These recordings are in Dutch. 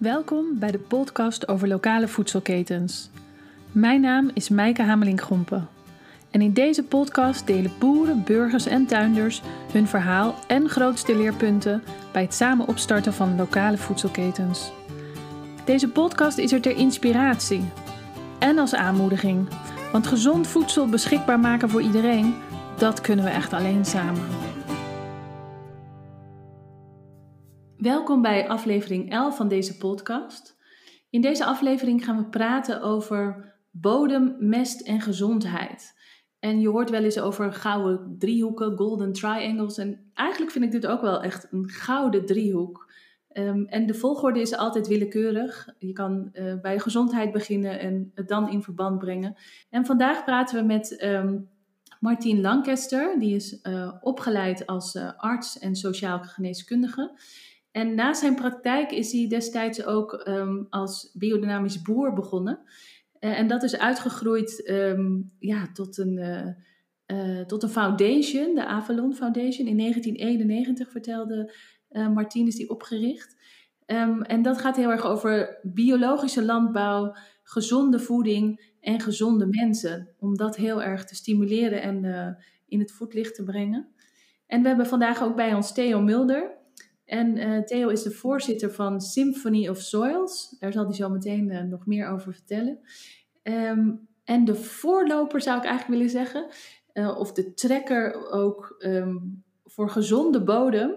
Welkom bij de podcast over lokale voedselketens. Mijn naam is Mijke Hameling-Grompen. En in deze podcast delen boeren, burgers en tuinders hun verhaal en grootste leerpunten bij het samen opstarten van lokale voedselketens. Deze podcast is er ter inspiratie en als aanmoediging, want gezond voedsel beschikbaar maken voor iedereen, dat kunnen we echt alleen samen. Welkom bij aflevering 11 van deze podcast. In deze aflevering gaan we praten over bodem, mest en gezondheid. En je hoort wel eens over gouden driehoeken, golden triangles. En eigenlijk vind ik dit ook wel echt een gouden driehoek. Um, en de volgorde is altijd willekeurig. Je kan uh, bij gezondheid beginnen en het dan in verband brengen. En vandaag praten we met um, Martien Lancaster. Die is uh, opgeleid als uh, arts en sociaal geneeskundige. En na zijn praktijk is hij destijds ook um, als biodynamisch boer begonnen. Uh, en dat is uitgegroeid um, ja, tot, een, uh, uh, tot een foundation, de Avalon Foundation. In 1991 vertelde Martinez die opgericht. Um, en dat gaat heel erg over biologische landbouw, gezonde voeding en gezonde mensen. Om dat heel erg te stimuleren en in het voetlicht te brengen. En we hebben vandaag ook bij ons Theo Mulder. En uh, Theo is de voorzitter van Symphony of Soils. Daar zal hij zo meteen uh, nog meer over vertellen. Um, en de voorloper zou ik eigenlijk willen zeggen, uh, of de trekker ook um, voor gezonde bodem.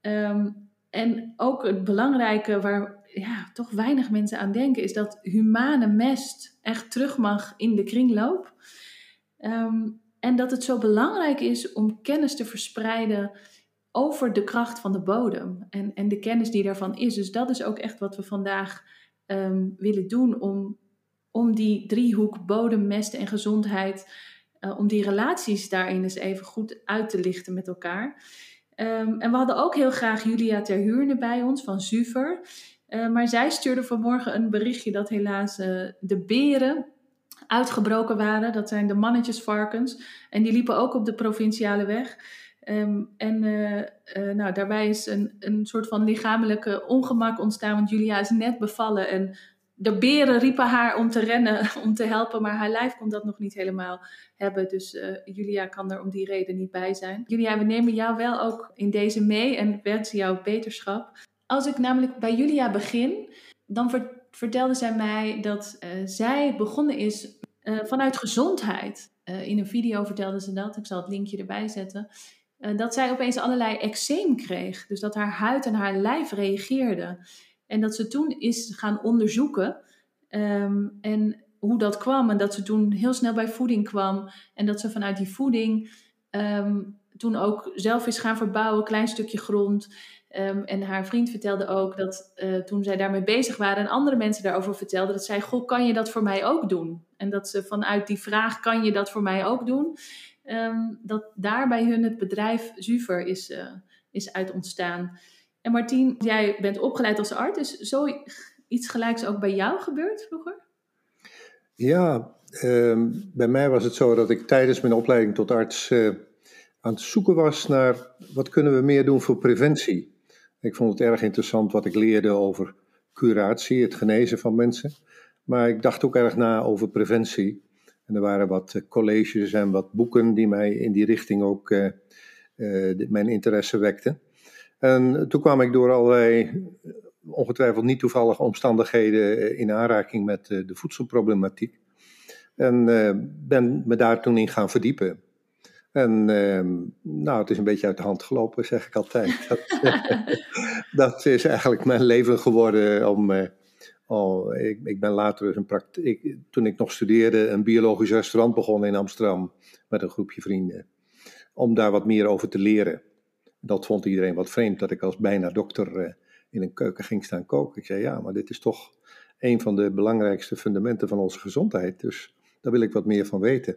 Um, en ook het belangrijke waar ja, toch weinig mensen aan denken, is dat humane mest echt terug mag in de kringloop. en dat het zo belangrijk is om kennis te verspreiden over de kracht van de bodem en, en de kennis die daarvan is. Dus dat is ook echt wat we vandaag um, willen doen om, om die driehoek bodem, mest en gezondheid, uh, om die relaties daarin eens even goed uit te lichten met elkaar. Um, en we hadden ook heel graag Julia Terhuurne bij ons van Zuver. Uh, maar zij stuurde vanmorgen een berichtje dat helaas uh, de beren uitgebroken waren. Dat zijn de mannetjesvarkens. En die liepen ook op de provinciale weg. Um, en uh, uh, nou, daarbij is een, een soort van lichamelijke ongemak ontstaan, want Julia is net bevallen en de beren riepen haar om te rennen, om te helpen, maar haar lijf kon dat nog niet helemaal hebben. Dus uh, Julia kan er om die reden niet bij zijn. Julia, we nemen jou wel ook in deze mee en wensen jou beterschap. Als ik namelijk bij Julia begin, dan ver vertelde zij mij dat zij begonnen is vanuit gezondheid. in een video vertelde ze dat, ik zal het linkje erbij zetten. Uh, dat zij opeens allerlei eczeem kreeg. Dus dat haar huid en haar lijf reageerde. En dat ze toen is gaan onderzoeken. Um, en hoe dat kwam. En dat ze toen heel snel bij voeding kwam. En dat ze vanuit die voeding um, toen ook zelf is gaan verbouwen. Klein stukje grond. Um, en haar vriend vertelde ook dat uh, toen zij daarmee bezig waren en andere mensen daarover vertelden, dat zij, goh, kan je dat voor mij ook doen? En dat ze vanuit die vraag, kan je dat voor mij ook doen? Um, dat daar bij hun het bedrijf Zuver is, uh, is uit ontstaan. En Martien, jij bent opgeleid als arts. Is zoiets gelijks ook bij jou gebeurd vroeger? Ja, um, bij mij was het zo dat ik tijdens mijn opleiding tot arts uh, aan het zoeken was naar wat kunnen we meer doen voor preventie. Ik vond het erg interessant wat ik leerde over curatie, het genezen van mensen. Maar ik dacht ook erg na over preventie. En er waren wat eh, colleges en wat boeken die mij in die richting ook uh, uh, mijn interesse wekten. En toen kwam ik door allerlei ongetwijfeld niet toevallige omstandigheden in aanraking met de voedselproblematiek. En ben me daar toen in gaan verdiepen. En nou, het is een beetje uit de hand gelopen, zeg ik altijd. Dat, dat is eigenlijk mijn leven geworden om Oh, ik, ben later een. Toen ik nog studeerde, een biologisch restaurant begonnen in Amsterdam met een groepje vrienden. Om daar wat meer over te leren. Dat vond iedereen wat vreemd dat ik als bijna dokter uh, in een keuken ging staan koken. Ik zei ja, maar dit is toch een van de belangrijkste fundamenten van onze gezondheid. Dus daar wil ik wat meer van weten.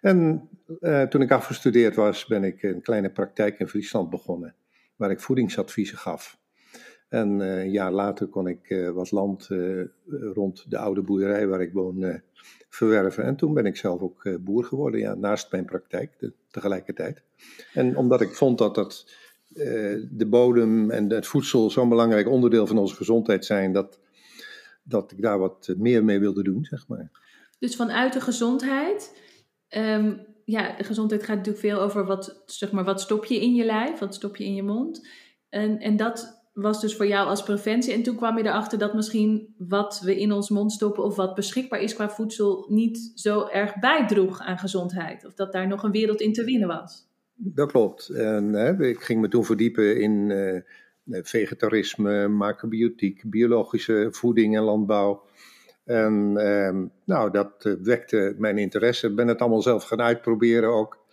En uh, toen ik afgestudeerd was, ben ik een kleine praktijk in Friesland begonnen. Waar ik voedingsadviezen gaf. En een jaar later kon ik uh, wat land uh, rond de oude boerderij waar ik woon verwerven. En toen ben ik zelf ook boer geworden, ja, naast mijn praktijk tegelijkertijd. En omdat ik vond dat dat de bodem en het voedsel zo'n belangrijk onderdeel van onze gezondheid zijn, dat, dat ik daar wat meer mee wilde doen, zeg maar. Dus vanuit de gezondheid, ehm, ja, de gezondheid gaat natuurlijk veel over wat, zeg maar, wat stop je in je lijf, wat stop je in je mond. En, en dat was dus voor jou als preventie. En toen kwam je erachter dat misschien wat we in ons mond stoppen of wat beschikbaar is qua voedsel niet zo erg bijdroeg aan gezondheid. Of dat daar nog een wereld in te winnen was. Dat klopt. En, hè, ik ging me toen verdiepen in uh, vegetarisme, macrobiotiek, biologische voeding en landbouw. En uh, nou, dat uh, wekte mijn interesse. Ik ben het allemaal zelf gaan uitproberen ook.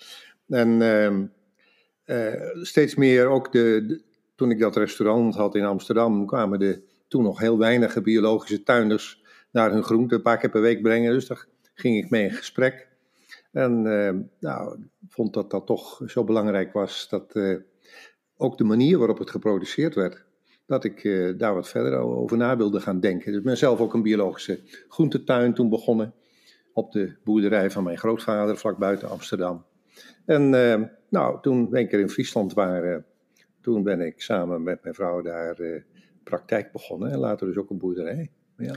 En ehm, steeds meer ook de, toen ik dat restaurant had in Amsterdam, kwamen de toen nog heel weinige biologische tuinders naar hun groente een paar keer per week brengen. Dus daar ging ik mee in gesprek. En uh, nou, vond dat dat toch zo belangrijk was dat uh, ook de manier waarop het geproduceerd werd, dat ik uh, daar wat verder over na wilde gaan denken. Dus ik ben zelf ook een biologische groentetuin toen begonnen op de boerderij van mijn grootvader vlak buiten Amsterdam. En nou, toen we een keer in Friesland waren, toen ben ik samen met mijn vrouw daar uh, praktijk begonnen en later dus ook een boerderij. Ja.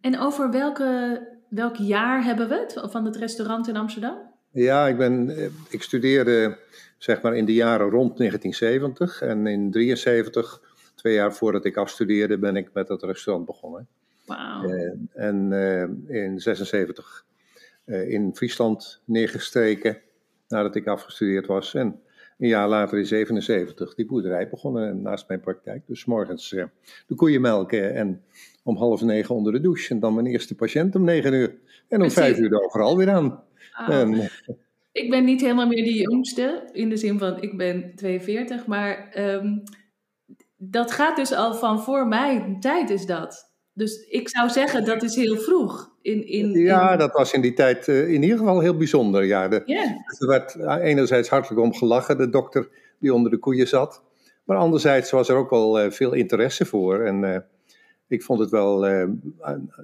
En over welke, welk jaar hebben we het van het restaurant in Amsterdam? Ja, ik, ben, eh, ik studeerde zeg maar in de jaren rond 1970 en in 73, twee jaar voordat ik afstudeerde, ben ik met het restaurant begonnen. Wauw. Uh, en uh, in 76 in Friesland neergestreken nadat ik afgestudeerd was. En een jaar later in 77 die boerderij begonnen naast mijn praktijk. Dus morgens uh, de koeien melken en om half negen onder de douche. En dan mijn eerste patiënt om negen uur. En om vijf uur overal weer aan. Ah. En, eh, ik ben niet helemaal meer die jongste, in de zin van ik ben 42, maar um, dat gaat dus al van voor mijn tijd is dat. Dus ik zou zeggen, dat is heel vroeg. In, in, ja, dat was in die tijd uh, in ieder geval heel bijzonder. Ja, de, yeah. Er werd enerzijds hartelijk om gelachen, de dokter die onder de koeien zat. Maar anderzijds was er ook wel uh, veel interesse voor. En uh, ik vond het wel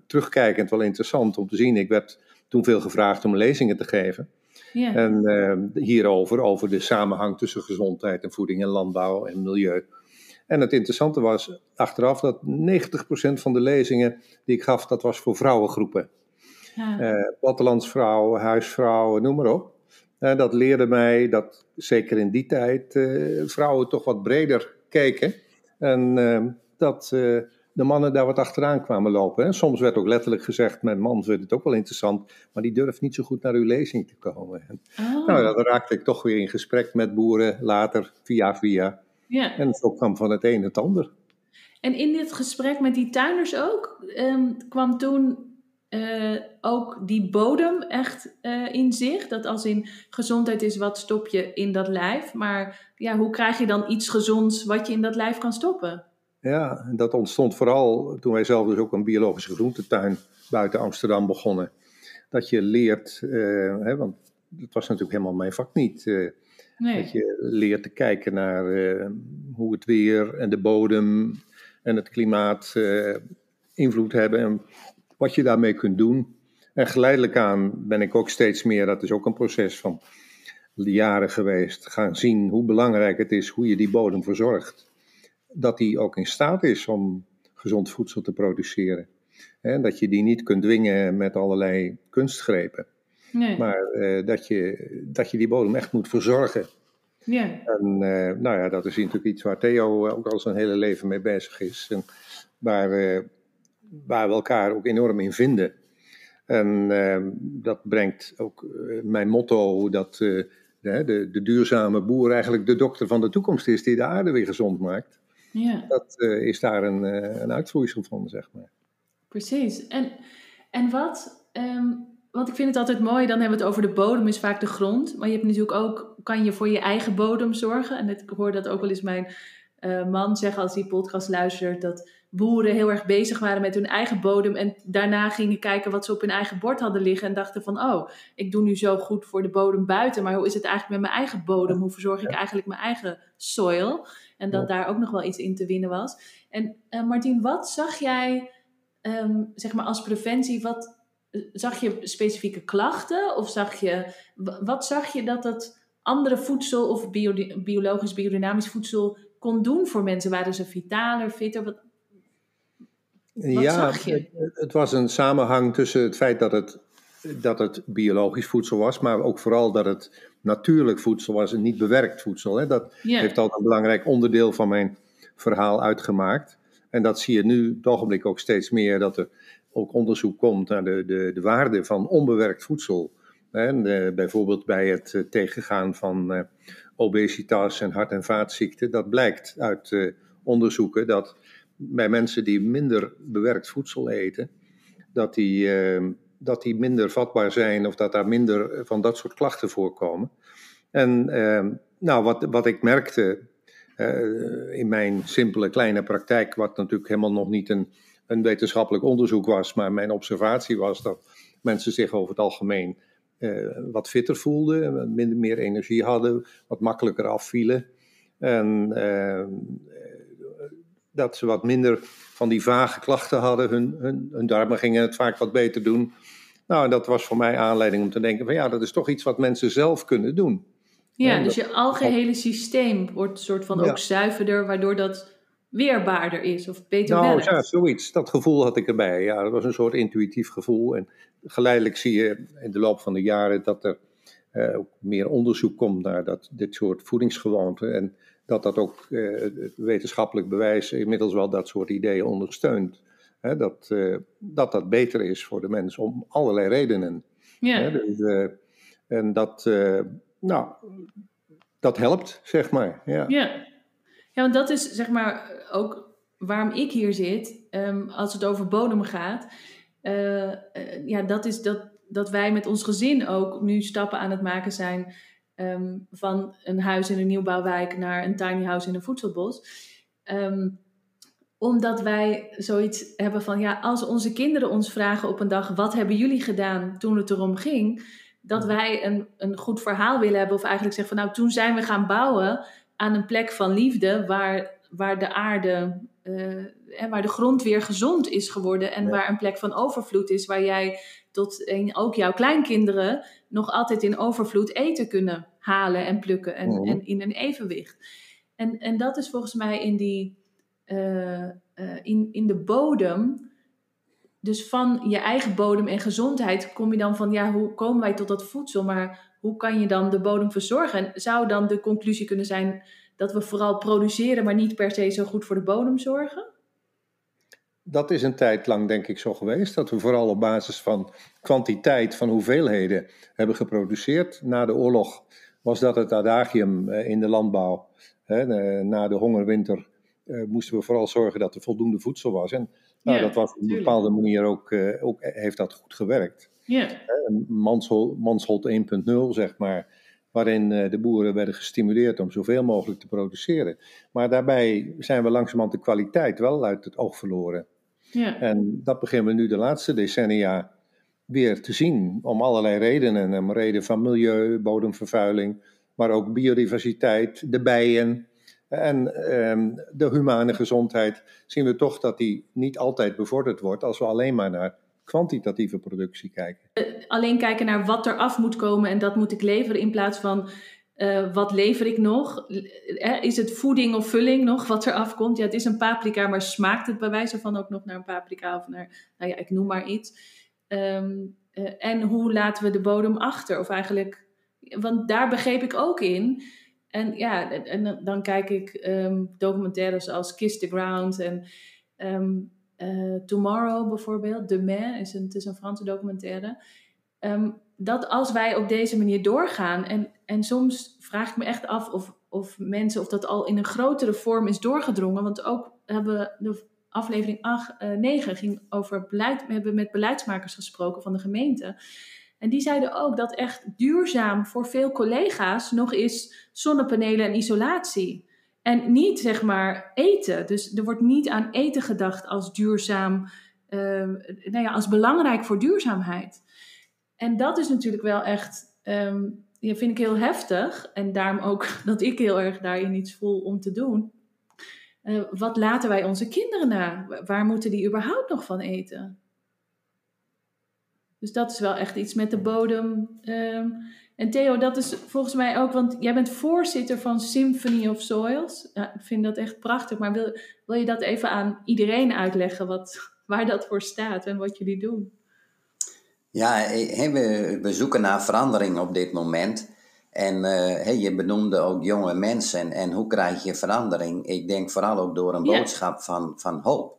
terugkijkend wel interessant om te zien. Ik werd toen veel gevraagd om lezingen te geven. Yeah. En hierover, over de samenhang tussen gezondheid en voeding en landbouw en milieu. En het interessante was achteraf dat 90% van de lezingen die ik gaf, dat was voor vrouwengroepen. Ja. Uh, plattelandsvrouwen, huisvrouwen, noem maar op. En dat leerde mij dat zeker in die tijd uh, vrouwen toch wat breder keken. En uh, dat de mannen daar wat achteraan kwamen lopen. Hè. Soms werd ook letterlijk gezegd, mijn man vindt het ook wel interessant, maar die durft niet zo goed naar uw lezing te komen. En, oh. Nou, dan raakte ik toch weer in gesprek met boeren later, via via. Ja. En zo kwam van het een het ander. En in dit gesprek met die tuinders ook, um, kwam toen uh, ook die bodem echt uh, in zich? Dat als in gezondheid is, wat stop je in dat lijf? Maar ja, hoe krijg je dan iets gezonds wat je in dat lijf kan stoppen? Ja, dat ontstond vooral toen wij zelf dus ook een biologische groentetuin buiten Amsterdam begonnen. Dat je leert, uh, hè, want dat was natuurlijk helemaal mijn vak niet. Dat je leert te kijken naar uh, hoe het weer en de bodem en het klimaat uh, invloed hebben en wat je daarmee kunt doen. En geleidelijk aan ben ik ook steeds meer, dat is ook een proces van jaren geweest, gaan zien hoe belangrijk het is hoe je die bodem verzorgt. Dat die ook in staat is om gezond voedsel te produceren. En dat je die niet kunt dwingen met allerlei kunstgrepen. Nee. Maar uh, dat, je, dat je die bodem echt moet verzorgen. Ja. En uh, nou ja, dat is natuurlijk iets waar Theo ook al zijn hele leven mee bezig is. En waar, uh, waar we elkaar ook enorm in vinden. En dat brengt ook mijn motto dat de, de, de, duurzame boer eigenlijk de dokter van de toekomst is die de aarde weer gezond maakt. Ja. Dat is daar een, een uitvloeisel van, zeg maar. Precies. En, en wat... Um want ik vind het altijd mooi, dan hebben we het over de bodem, is vaak de grond. Maar je hebt natuurlijk ook, kan je voor je eigen bodem zorgen. En ik hoor dat ook wel eens mijn uh, man zeggen als die podcast luistert, dat boeren heel erg bezig waren met hun eigen bodem. En daarna gingen kijken wat ze op hun eigen bord hadden liggen. En dachten van, oh, ik doe nu zo goed voor de bodem buiten. Maar hoe is het eigenlijk met mijn eigen bodem? Hoe verzorg ik eigenlijk mijn eigen soil? En dat daar ook nog wel iets in te winnen was. En uh, Martien, wat zag jij, um, zeg maar als preventie, wat zag je specifieke klachten? Of zag je, wat zag je dat het andere voedsel of biologisch, biodynamisch voedsel kon doen voor mensen? Waren ze vitaler, fitter? Wat, wat ja, zag je? Het, het was een samenhang tussen het feit dat het, dat het biologisch voedsel was, maar ook vooral dat het natuurlijk voedsel was en niet bewerkt voedsel. Hè. Dat heeft altijd een belangrijk onderdeel van mijn verhaal uitgemaakt. En dat zie je nu op het ogenblik ook steeds meer, dat er ook onderzoek komt naar de, de, de waarde van onbewerkt voedsel. Eh, bijvoorbeeld bij het eh, tegengaan van uh, obesitas en hart- en vaatziekten. Dat blijkt uit onderzoeken dat bij mensen die minder bewerkt voedsel eten, dat die, dat die minder vatbaar zijn of dat daar minder van dat soort klachten voorkomen. En nou, wat, wat ik merkte in mijn simpele kleine praktijk, wat natuurlijk helemaal nog niet een, een wetenschappelijk onderzoek was, maar mijn observatie was dat mensen zich over het algemeen uh, wat fitter voelden, minder meer energie hadden, wat makkelijker afvielen. En uh, dat ze wat minder van die vage klachten hadden. Hun, hun, hun darmen gingen het vaak wat beter doen. Nou, dat was voor mij aanleiding om te denken van ja, dat is toch iets wat mensen zelf kunnen doen. Ja, dus je algehele systeem wordt een soort van ook zuiverder, waardoor dat weerbaarder is of beter nou, ja, zoiets. Dat gevoel had ik erbij. Ja, dat was een soort intuïtief gevoel. En geleidelijk zie je in de loop van de jaren dat er uh, ook meer onderzoek komt naar dat, dit soort voedingsgewoonten. En dat dat ook uh, het wetenschappelijk bewijs inmiddels wel dat soort ideeën ondersteunt. Hè, dat, uh, dat dat beter is voor de mens om allerlei redenen. Ja. Hè, dus, en dat, nou, dat helpt, zeg maar. Ja. ja. Ja, want dat is zeg maar ook waarom ik hier zit, um, als het over bodem gaat. Uh, uh, ja, dat is dat, dat wij met ons gezin ook nu stappen aan het maken zijn um, van een huis in een nieuwbouwwijk naar een tiny house in een voedselbos. Um, omdat wij zoiets hebben van, ja, als onze kinderen ons vragen op een dag, wat hebben jullie gedaan toen het erom ging? Dat wij een, een goed verhaal willen hebben, of eigenlijk zeggen van, nou, toen zijn we gaan bouwen aan een plek van liefde waar, waar de aarde uh, en waar de grond weer gezond is geworden en waar een plek van overvloed is, waar jij tot en ook jouw kleinkinderen nog altijd in overvloed eten kunnen halen en plukken en, mhm. en in een evenwicht. En, en dat is volgens mij in, die, uh, uh, in, in de bodem, dus van je eigen bodem en gezondheid, kom je dan van, ja, hoe komen wij tot dat voedsel? Maar hoe kan je dan de bodem verzorgen? En zou dan de conclusie kunnen zijn dat we vooral produceren, maar niet per se zo goed voor de bodem zorgen? Dat is een tijd lang denk ik zo geweest, dat we vooral op basis van kwantiteit, van hoeveelheden hebben geproduceerd. Na de oorlog was dat het adagium eh, in de landbouw. Na de hongerwinter eh, moesten we vooral zorgen dat er voldoende voedsel was. En nou, dat was op een bepaalde manier ook, eh, ook heeft dat goed gewerkt. Ja. Manshold, 1.0, zeg maar, waarin eh, de boeren werden gestimuleerd om zoveel mogelijk te produceren. Maar daarbij zijn we langzamerhand de kwaliteit wel uit het oog verloren. Ja. En dat beginnen we nu de laatste decennia weer te zien, om allerlei redenen. Een reden van milieu, bodemvervuiling, maar ook biodiversiteit, de bijen en ehm, de humane gezondheid. Zien we toch dat die niet altijd bevorderd wordt als we alleen maar naar kwantitatieve productie kijken. Eh, alleen kijken naar wat er af moet komen en dat moet ik leveren in plaats van uh, wat lever ik nog? Eh, is het voeding of vulling nog wat er afkomt? Ja, het is een paprika, maar smaakt het bij wijze van ook nog naar een paprika of naar, nou ja, ik noem maar iets. Um, uh, en hoe laten we de bodem achter? Of eigenlijk, want daar begreep ik ook in. En ja, en, dan kijk ik um, documentaires als Kiss the Ground en um, uh, Tomorrow bijvoorbeeld, Demain, is een, het is een Franse documentaire. Um, dat als wij op deze manier doorgaan, en, en soms vraag ik me echt af of, of mensen, of dat al in een grotere vorm is doorgedrongen. Want ook hebben we de aflevering 8, uh, 9 ging over beleid, we hebben met beleidsmakers gesproken van de gemeente. En die zeiden ook dat echt duurzaam voor veel collega's nog is zonnepanelen en isolatie. En niet zeg maar eten. Dus er wordt niet aan eten gedacht als duurzaam, uh, nou ja, als belangrijk voor duurzaamheid. En dat is natuurlijk wel echt, um, ja, vind ik heel heftig. En daarom ook dat ik heel erg daarin iets voel om te doen. Uh, wat laten wij onze kinderen na? Waar moeten die überhaupt nog van eten? Dus dat is wel echt iets met de bodem. Um, En Theo, dat is volgens mij ook, want jij bent voorzitter van Symphony of Soils. Ja, ik vind dat echt prachtig, maar wil, wil je dat even aan iedereen uitleggen, wat, waar dat voor staat en wat jullie doen? Ja, we, we zoeken naar verandering op dit moment. En uh, je benoemde ook jonge mensen en hoe krijg je verandering? Ik denk vooral ook door een boodschap van, van hoop.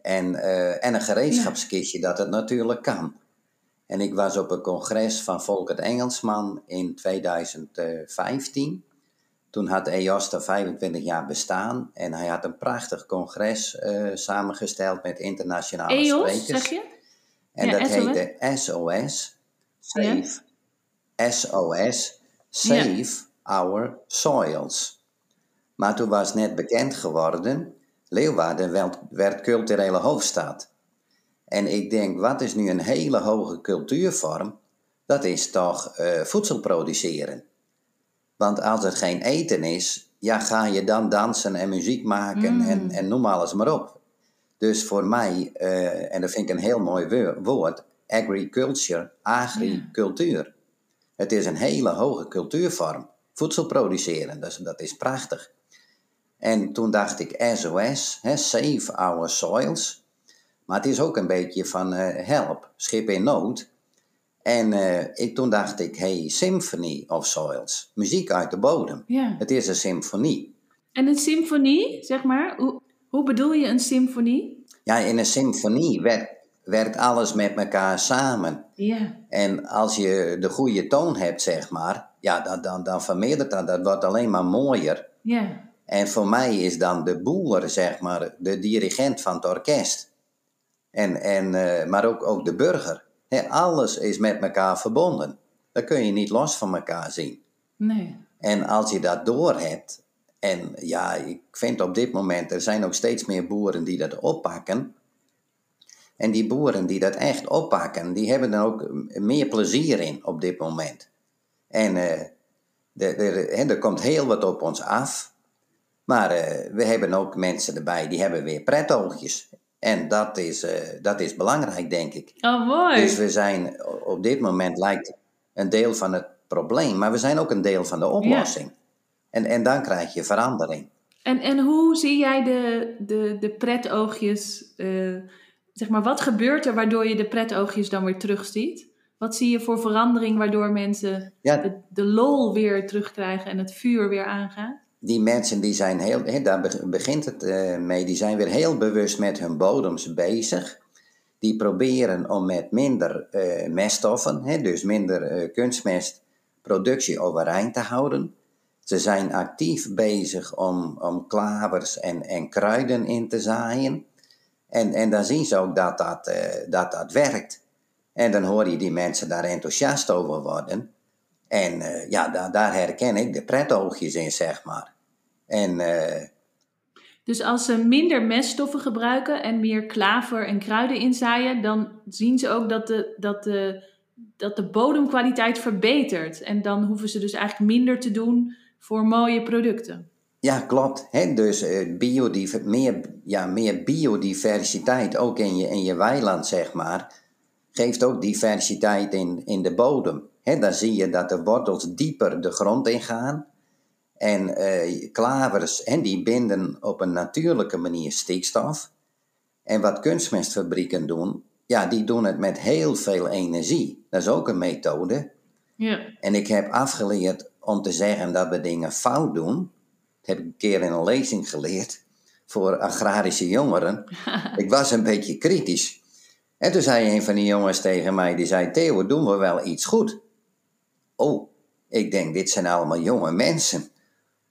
En, uh, en een gereedschapskistje dat het natuurlijk kan. En ik was op een congres van Volkert Engelsman in 2015. Toen had EOS er 25 jaar bestaan en hij had een prachtig congres uh, samengesteld met internationale EOS, sprekers. zeg je? En ja, dat SOS? heette SOS, Save, ja. SOS, Save ja. Our Soils. Maar toen was net bekend geworden, Leeuwarden werd culturele hoofdstad. En ik denk, wat is nu een hele hoge cultuurvorm? Dat is toch uh, voedsel produceren. Want als er geen eten is, ja, ga je dan dansen en muziek maken Mm. en, en noem alles maar op. Dus voor mij, uh, en dat vind ik een heel mooi woord, agriculture, agricultuur. Het is een hele hoge cultuurvorm. Voedsel produceren, dus dat is prachtig. En toen dacht ik SOS, hè, Save Our Soils. Maar het is ook een beetje van uh, help, schip in nood. En uh, ik, toen dacht ik, hey, Symphony of Soils, muziek uit de bodem. Ja. Het is een symfonie. En een symfonie, zeg maar, hoe, hoe bedoel je een symfonie? Ja, in een symfonie werkt, werkt alles met elkaar samen. Ja. En als je de goede toon hebt, zeg maar, ja, dan, dan, dan vermeerdert dat, dat wordt alleen maar mooier. Ja. En voor mij is dan de boer, zeg maar, de dirigent van het orkest. En, en, uh, maar ook, ook de burger. He, alles is met elkaar verbonden. Dat kun je niet los van elkaar zien. Nee. En als je dat doorhebt, en ja, ik vind op dit moment, er zijn ook steeds meer boeren die dat oppakken. En die boeren die dat echt oppakken, die hebben er ook meer plezier in op dit moment. En uh, er, komt heel wat op ons af. Maar uh, we hebben ook mensen erbij die hebben weer pretoogjes. En dat is, uh, dat is belangrijk, denk ik. Oh, mooi. Dus we zijn op dit moment lijkt een deel van het probleem, maar we zijn ook een deel van de oplossing. Ja. En, en dan krijg je verandering. En, en hoe zie jij de, de, de pretoogjes? Uh, zeg maar, wat gebeurt er waardoor je de pretoogjes dan weer terugziet? Wat zie je voor verandering waardoor mensen ja. de, de lol weer terugkrijgen en het vuur weer aangaat? Die mensen die zijn heel, he, daar begint het uh, mee, die zijn weer heel bewust met hun bodems bezig. Die proberen om met minder uh, meststoffen, dus minder uh, kunstmestproductie overeind te houden. Ze zijn actief bezig om, om klavers en, en kruiden in te zaaien. En, en dan zien ze ook dat dat, dat dat werkt. En dan hoor je die mensen daar enthousiast over worden. En ja, da daar herken ik de pretoogjes in, zeg maar. En, uh, dus als ze minder meststoffen gebruiken en meer klaver en kruiden inzaaien, dan zien ze ook dat de, dat de, dat de bodemkwaliteit verbetert. En dan hoeven ze dus eigenlijk minder te doen voor mooie producten. Ja, klopt. He, dus uh, biodiver meer, ja, meer biodiversiteit ook in je, in je weiland, zeg maar, geeft ook diversiteit in, in de bodem. He, dan zie je dat de wortels dieper de grond ingaan. En uh, klavers, en die binden op een natuurlijke manier stikstof. En wat kunstmestfabrieken doen, ja, die doen het met heel veel energie. Dat is ook een methode. Ja. En ik heb afgeleerd om te zeggen dat we dingen fout doen. Dat heb ik een keer in een lezing geleerd voor agrarische jongeren. ik was een beetje kritisch. En toen zei een van die jongens tegen mij, die zei, Theo, doen we wel iets goed? Oh, ik denk, dit zijn allemaal jonge mensen.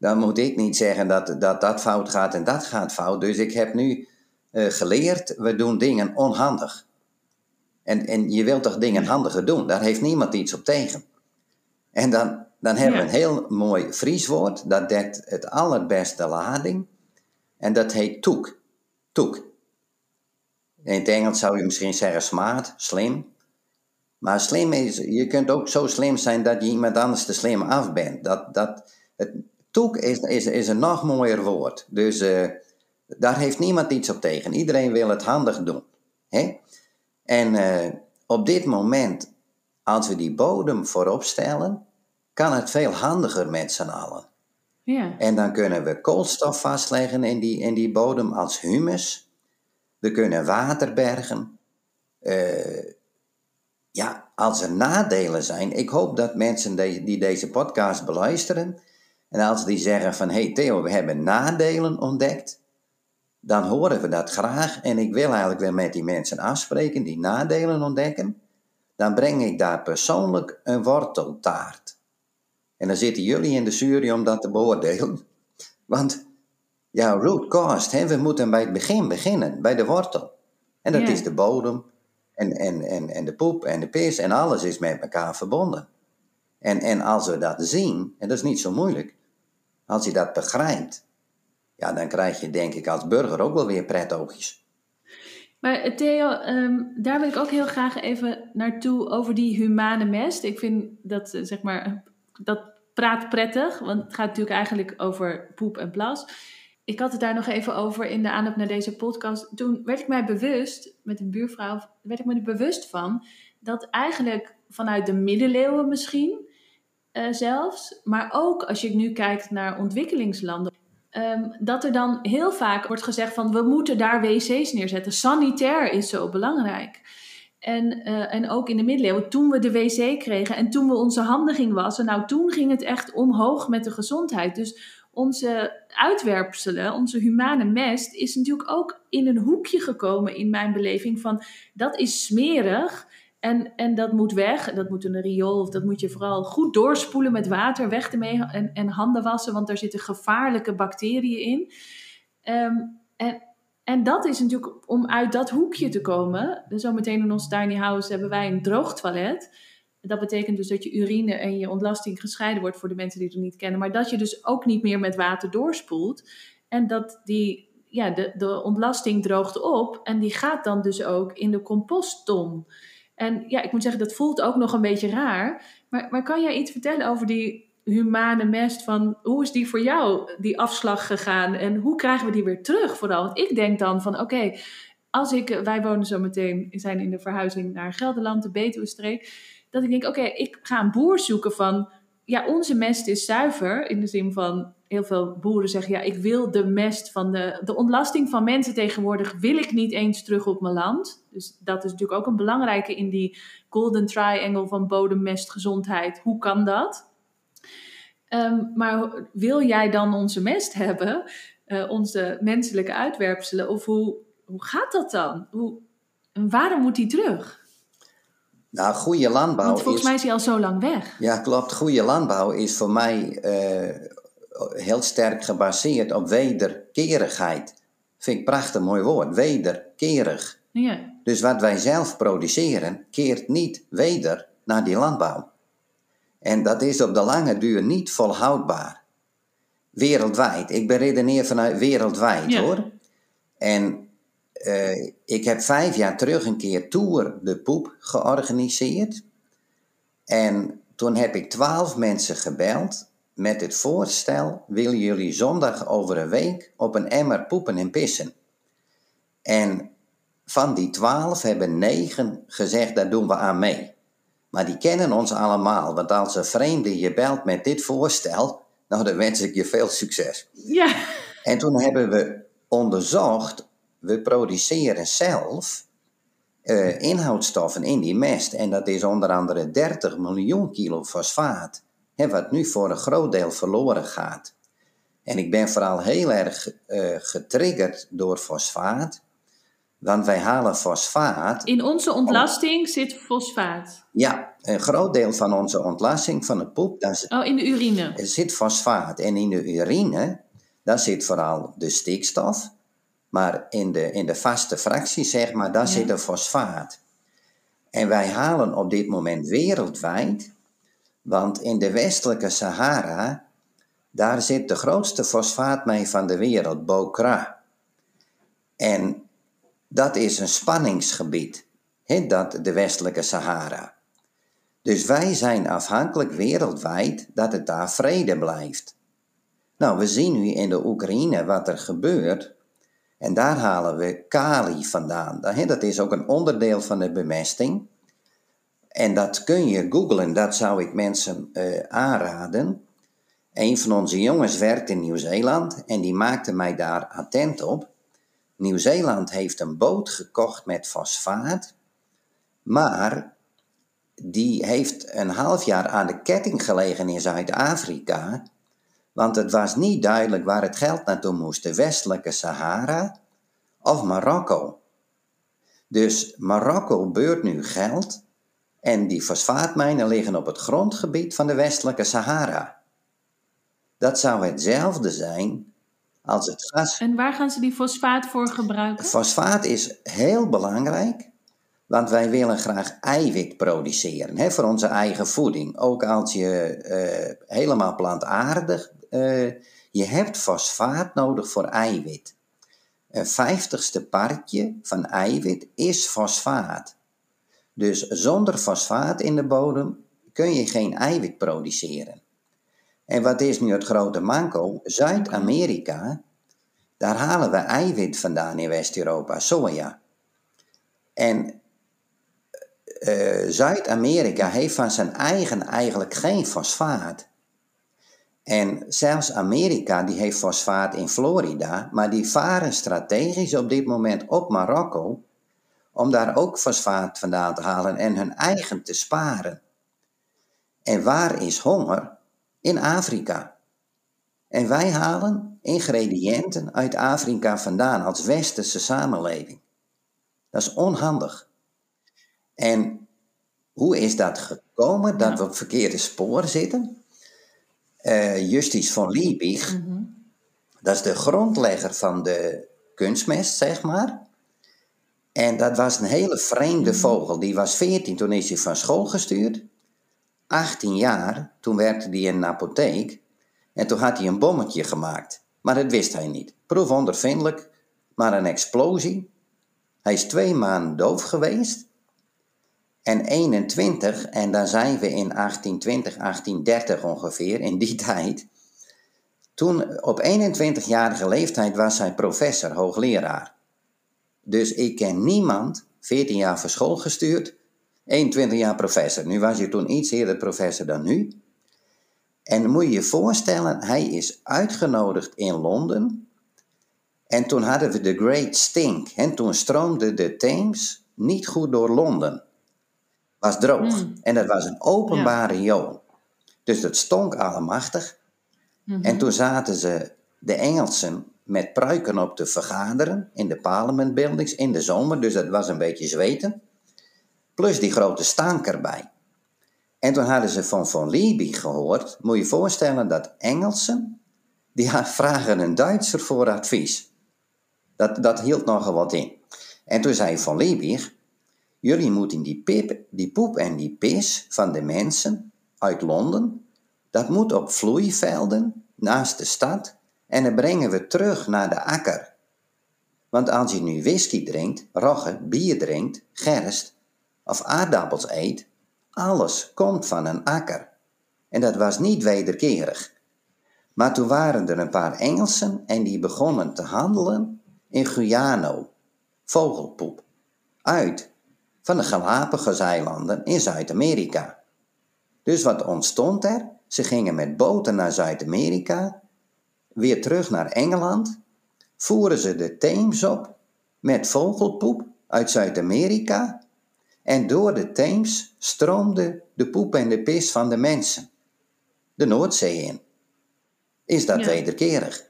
Dan moet ik niet zeggen dat dat, dat fout gaat en dat gaat fout. Dus ik heb nu uh, geleerd, we doen dingen onhandig. En, en je wilt toch dingen handiger doen? Daar heeft niemand iets op tegen. En dan, dan hebben we een heel mooi Fries woord. Dat dekt het allerbeste lading. En dat heet toek. Toek. In het Engels zou je misschien zeggen smart, slim. Maar slim is, je kunt ook zo slim zijn dat je iemand anders te slim af bent. Dat, dat, het, toek is, is, is een nog mooier woord. Dus eh, daar heeft niemand iets op tegen. Iedereen wil het handig doen. Hè? En eh, op dit moment, als we die bodem voorop stellen, kan het veel handiger met z'n allen. Ja. En dan kunnen we koolstof vastleggen in die, in die bodem als humus. We kunnen water bergen. Eh, ja, als er nadelen zijn, ik hoop dat mensen die, die deze podcast beluisteren, en als die zeggen van, hey Theo, we hebben nadelen ontdekt, dan horen we dat graag. En ik wil eigenlijk wel met die mensen afspreken die nadelen ontdekken. Dan breng ik daar persoonlijk een worteltaart. En dan zitten jullie in de jury om dat te beoordelen. Want ja, root cause, hè, we moeten bij het begin beginnen, bij de wortel. En dat Ja. is de bodem en, en, en, en de poep en de pis en alles is met elkaar verbonden. En, en als we dat zien, en dat is niet zo moeilijk, als je dat begrijpt, ja, dan krijg je denk ik als burger ook wel weer prettoogjes. Maar eh, Theo, ehm, daar wil ik ook heel graag even naartoe over die humane mest. Ik vind dat, eh, zeg maar, dat praat prettig, want het gaat natuurlijk eigenlijk over poep en plas. Ik had het daar nog even over in de aanloop naar deze podcast. Toen werd ik mij bewust, met een buurvrouw, werd ik me er bewust van dat eigenlijk vanuit de middeleeuwen misschien eh, zelfs, maar ook als je nu kijkt naar ontwikkelingslanden, Ehm, dat er dan heel vaak wordt gezegd van we moeten daar wc's neerzetten. Sanitair is zo belangrijk. En, eh, en ook in de middeleeuwen, toen we de wc kregen en toen we onze handen gingen wassen, nou toen ging het echt omhoog met de gezondheid. Dus onze uitwerpselen, onze humane mest, is natuurlijk ook in een hoekje gekomen in mijn beleving van dat is smerig. En, en dat moet weg. Dat moet een riool. Of dat moet je vooral goed doorspoelen met water. Weg ermee en, en handen wassen. Want daar zitten gevaarlijke bacteriën in. Ehm, en, en dat is natuurlijk om uit dat hoekje te komen. Zometeen in ons tiny house hebben wij een droog toilet. Dat betekent dus dat je urine en je ontlasting gescheiden wordt voor de mensen die het niet kennen. Maar dat je dus ook niet meer met water doorspoelt. En dat die, ja, de, de ontlasting droogt op. En die gaat dan dus ook in de compostton. En ja, ik moet zeggen, dat voelt ook nog een beetje raar. Maar, maar kan jij iets vertellen over die humane mest? Van hoe is die voor jou, die afslag gegaan? En hoe krijgen we die weer terug vooral? Want ik denk dan van, oké, als ik... Wij wonen zo meteen, zijn in de verhuizing naar Gelderland, de Betuwe-streek. Dat ik denk, oké, ik ga een boer zoeken van... Ja, onze mest is zuiver. In de zin van, heel veel boeren zeggen... Ja, ik wil de mest van de... De ontlasting van mensen tegenwoordig wil ik niet eens terug op mijn land. Dus dat is natuurlijk ook een belangrijke in die golden triangle van bodem, mest, gezondheid. Hoe kan dat? Ehm, maar wil jij dan onze mest hebben? Uh, onze menselijke uitwerpselen? Of hoe, hoe gaat dat dan? Hoe, waarom moet die terug? Nou, goede landbouw Want volgens is... mij is hij al zo lang weg. Ja, klopt. Goede landbouw is voor mij uh, heel sterk gebaseerd op wederkerigheid. Vind ik prachtig mooi woord. Wederkerig. Ja. Dus wat wij zelf produceren, keert niet weder naar die landbouw. En dat is op de lange duur niet volhoudbaar. Wereldwijd. Ik beredeneer vanuit wereldwijd Ja. hoor. En uh, ik heb vijf jaar terug een keer Tour de Poep georganiseerd. En toen heb ik twaalf mensen gebeld met het voorstel: willen jullie zondag over een week op een emmer poepen en pissen? En van die twaalf hebben negen gezegd: daar doen we aan mee. Maar die kennen ons allemaal, want als een vreemde je belt met dit voorstel, nou dan wens ik je veel succes. Ja. En toen hebben we onderzocht, we produceren zelf uh, inhoudstoffen in die mest. En dat is onder andere 30 miljoen kilo fosfaat, hè, wat nu voor een groot deel verloren gaat. En ik ben vooral heel erg uh, getriggerd door fosfaat. Want wij halen fosfaat. In onze ontlasting zit fosfaat. Ja, een groot deel van onze ontlasting van de poep. Daar oh, in de urine. Er zit fosfaat. En in de urine, daar zit vooral de stikstof. Maar in de, in de vaste fractie, zeg maar, daar ja. zit de fosfaat. En wij halen op dit moment wereldwijd, want in de westelijke Sahara, daar zit de grootste fosfaat mee van de wereld, Bokra. En dat is een spanningsgebied, he, dat, de westelijke Sahara. Dus wij zijn afhankelijk wereldwijd dat het daar vrede blijft. Nou, we zien nu in de Oekraïne wat er gebeurt. En daar halen we kali vandaan. Dat is ook een onderdeel van de bemesting. En dat kun je googlen, dat zou ik mensen uh, aanraden. Een van onze jongens werkt in Nieuw-Zeeland en die maakte mij daar attent op. Nieuw-Zeeland heeft een boot gekocht met fosfaat, maar die heeft een half jaar aan de ketting gelegen in Zuid-Afrika, want het was niet duidelijk waar het geld naartoe moest, de westelijke Sahara of Marokko. Dus Marokko beurt nu geld en die fosfaatmijnen liggen op het grondgebied van de westelijke Sahara. Dat zou hetzelfde zijn als het gas. En waar gaan ze die fosfaat voor gebruiken? Fosfaat is heel belangrijk, want wij willen graag eiwit produceren hè, voor onze eigen voeding. Ook als je uh, helemaal plantaardig, uh, je hebt fosfaat nodig voor eiwit. Een vijftigste partje van eiwit is fosfaat. Dus zonder fosfaat in de bodem kun je geen eiwit produceren. En wat is nu het grote manco? Zuid-Amerika, daar halen we eiwit vandaan in West-Europa, soja. En uh, Zuid-Amerika heeft van zijn eigen eigenlijk geen fosfaat. En zelfs Amerika die heeft fosfaat in Florida, maar die varen strategisch op dit moment op Marokko om daar ook fosfaat vandaan te halen en hun eigen te sparen. En waar is honger? In Afrika. En wij halen ingrediënten uit Afrika vandaan als westerse samenleving. Dat is onhandig. En hoe is dat gekomen dat we op verkeerde spoor zitten? uh, Justus van Liebig, mhm. dat is de grondlegger van de kunstmest, zeg maar. En dat was een hele vreemde mhm. vogel. Die was 14, toen is hij van school gestuurd. 18 jaar, toen werkte hij in een apotheek. En toen had hij een bommetje gemaakt. Maar dat wist hij niet. Proefondervindelijk, maar een explosie. Hij is twee maanden doof geweest. En 21, en dan zijn we in 1820, 1830 ongeveer, in die tijd. Toen, op 21-jarige leeftijd, was hij professor, hoogleraar. Dus ik ken niemand, 14 jaar voor school gestuurd, 21 jaar professor. Nu was hij toen iets eerder professor dan nu. En moet je je voorstellen, hij is uitgenodigd in Londen. En toen hadden we de Great Stink. En toen stroomde de Thames niet goed door Londen was droog. Hmm. En dat was een openbare ja. Dus dat stonk allemachtig. Mm En toen zaten ze, de Engelsen, met pruiken op te vergaderen in de parliament buildings in de zomer. Dus dat was een beetje zweten. Plus die grote stank erbij. En toen hadden ze van Von Liebig gehoord. Moet je je voorstellen dat Engelsen, die vragen een Duitser voor advies. Dat, dat hield nogal wat in. En toen zei Von Liebig, Jullie moeten die, pip, die poep en die pis van de mensen uit Londen, dat moet op vloeivelden naast de stad en dan brengen we terug naar de akker. Want als je nu whisky drinkt, rogge, bier drinkt, gerst of aardappels eet, alles komt van een akker. En dat was niet wederkerig. Maar toen waren er een paar Engelsen en die begonnen te handelen in Guyano, vogelpoep, uit van de Galapagoseilanden in Zuid-Amerika. Dus wat ontstond er? Ze gingen met boten naar Zuid-Amerika, weer terug naar Engeland, voeren ze de Theems op met vogelpoep uit Zuid-Amerika en door de Theems stroomde de poep en de pis van de mensen de Noordzee in. Is dat wederkerig?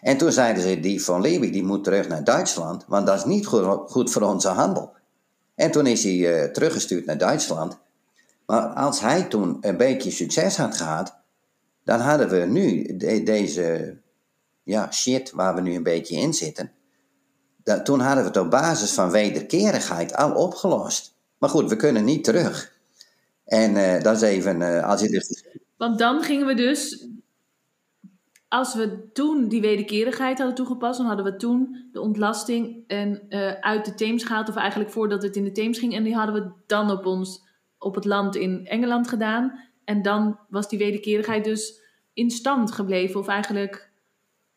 En toen zeiden ze, die van Leeuwen die moet terug naar Duitsland, want dat is niet goed voor onze handel. En toen is hij uh, teruggestuurd naar Duitsland. Maar als hij toen een beetje succes had gehad, dan hadden we nu deze ja, shit waar we nu een beetje in zitten. Toen hadden we het op basis van wederkerigheid al opgelost. Maar goed, we kunnen niet terug. En uh, dat is even, uh, als je dus... Want dan gingen we dus als we toen die wederkerigheid hadden toegepast, dan hadden we toen de ontlasting en, uh, uit de Theems gehaald, of eigenlijk voordat het in de Theems ging. En die hadden we dan op ons, op het land in Engeland gedaan. En dan was die wederkerigheid dus in stand gebleven, of eigenlijk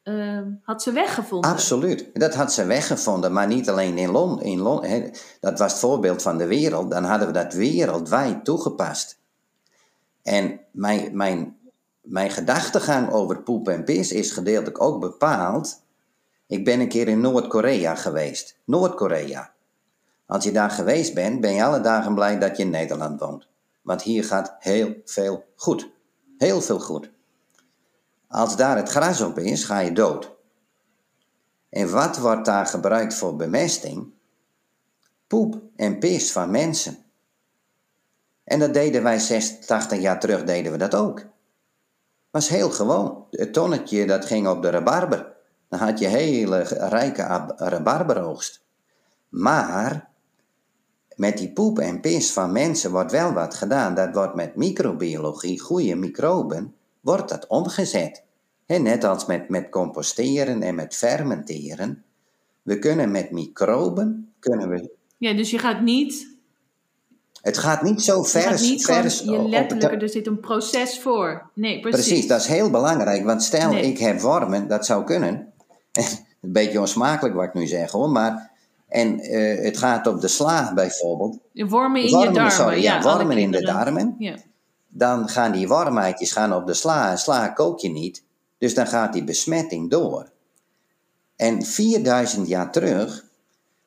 uh, had ze weggevonden. Absoluut, dat had ze weggevonden, maar niet alleen in Londen. In Londen dat was het voorbeeld van de wereld. Dan hadden we dat wereldwijd toegepast. En mijn, mijn, mijn gedachtegang over poep en pis is gedeeltelijk ook bepaald. Ik ben een keer in Noord-Korea geweest. Noord-Korea. Als je daar geweest bent, ben je alle dagen blij dat je in Nederland woont. Want hier gaat heel veel goed. Heel veel goed. Als daar het gras op is, ga je dood. En wat wordt daar gebruikt voor bemesting? Poep en pis van mensen. En dat deden wij 86 jaar terug, deden we dat ook. Was heel gewoon. Het tonnetje dat ging op de rabarber. Dan had je hele rijke rabarberoogst. Maar met die poep en pis van mensen wordt wel wat gedaan. Dat wordt met microbiologie, goede microben, wordt dat omgezet. net als met, met composteren en met fermenteren. We kunnen met microben, kunnen we... Ja, dus je gaat niet... Het gaat niet zo vers. Het niet je letterlijk, er zit een proces voor. Nee, precies. Precies, dat is heel belangrijk. Want stel, ik heb wormen, dat zou kunnen. een beetje onsmakelijk wat ik nu zeg hoor, maar en uh, het gaat op de sla bijvoorbeeld. Wormen in wormen, je darmen. Sorry, ja, ja wormen in de darmen. Ja. Dan gaan die wormheidjes gaan op de sla. En sla kook je niet. Dus dan gaat die besmetting door. En 4000 jaar terug,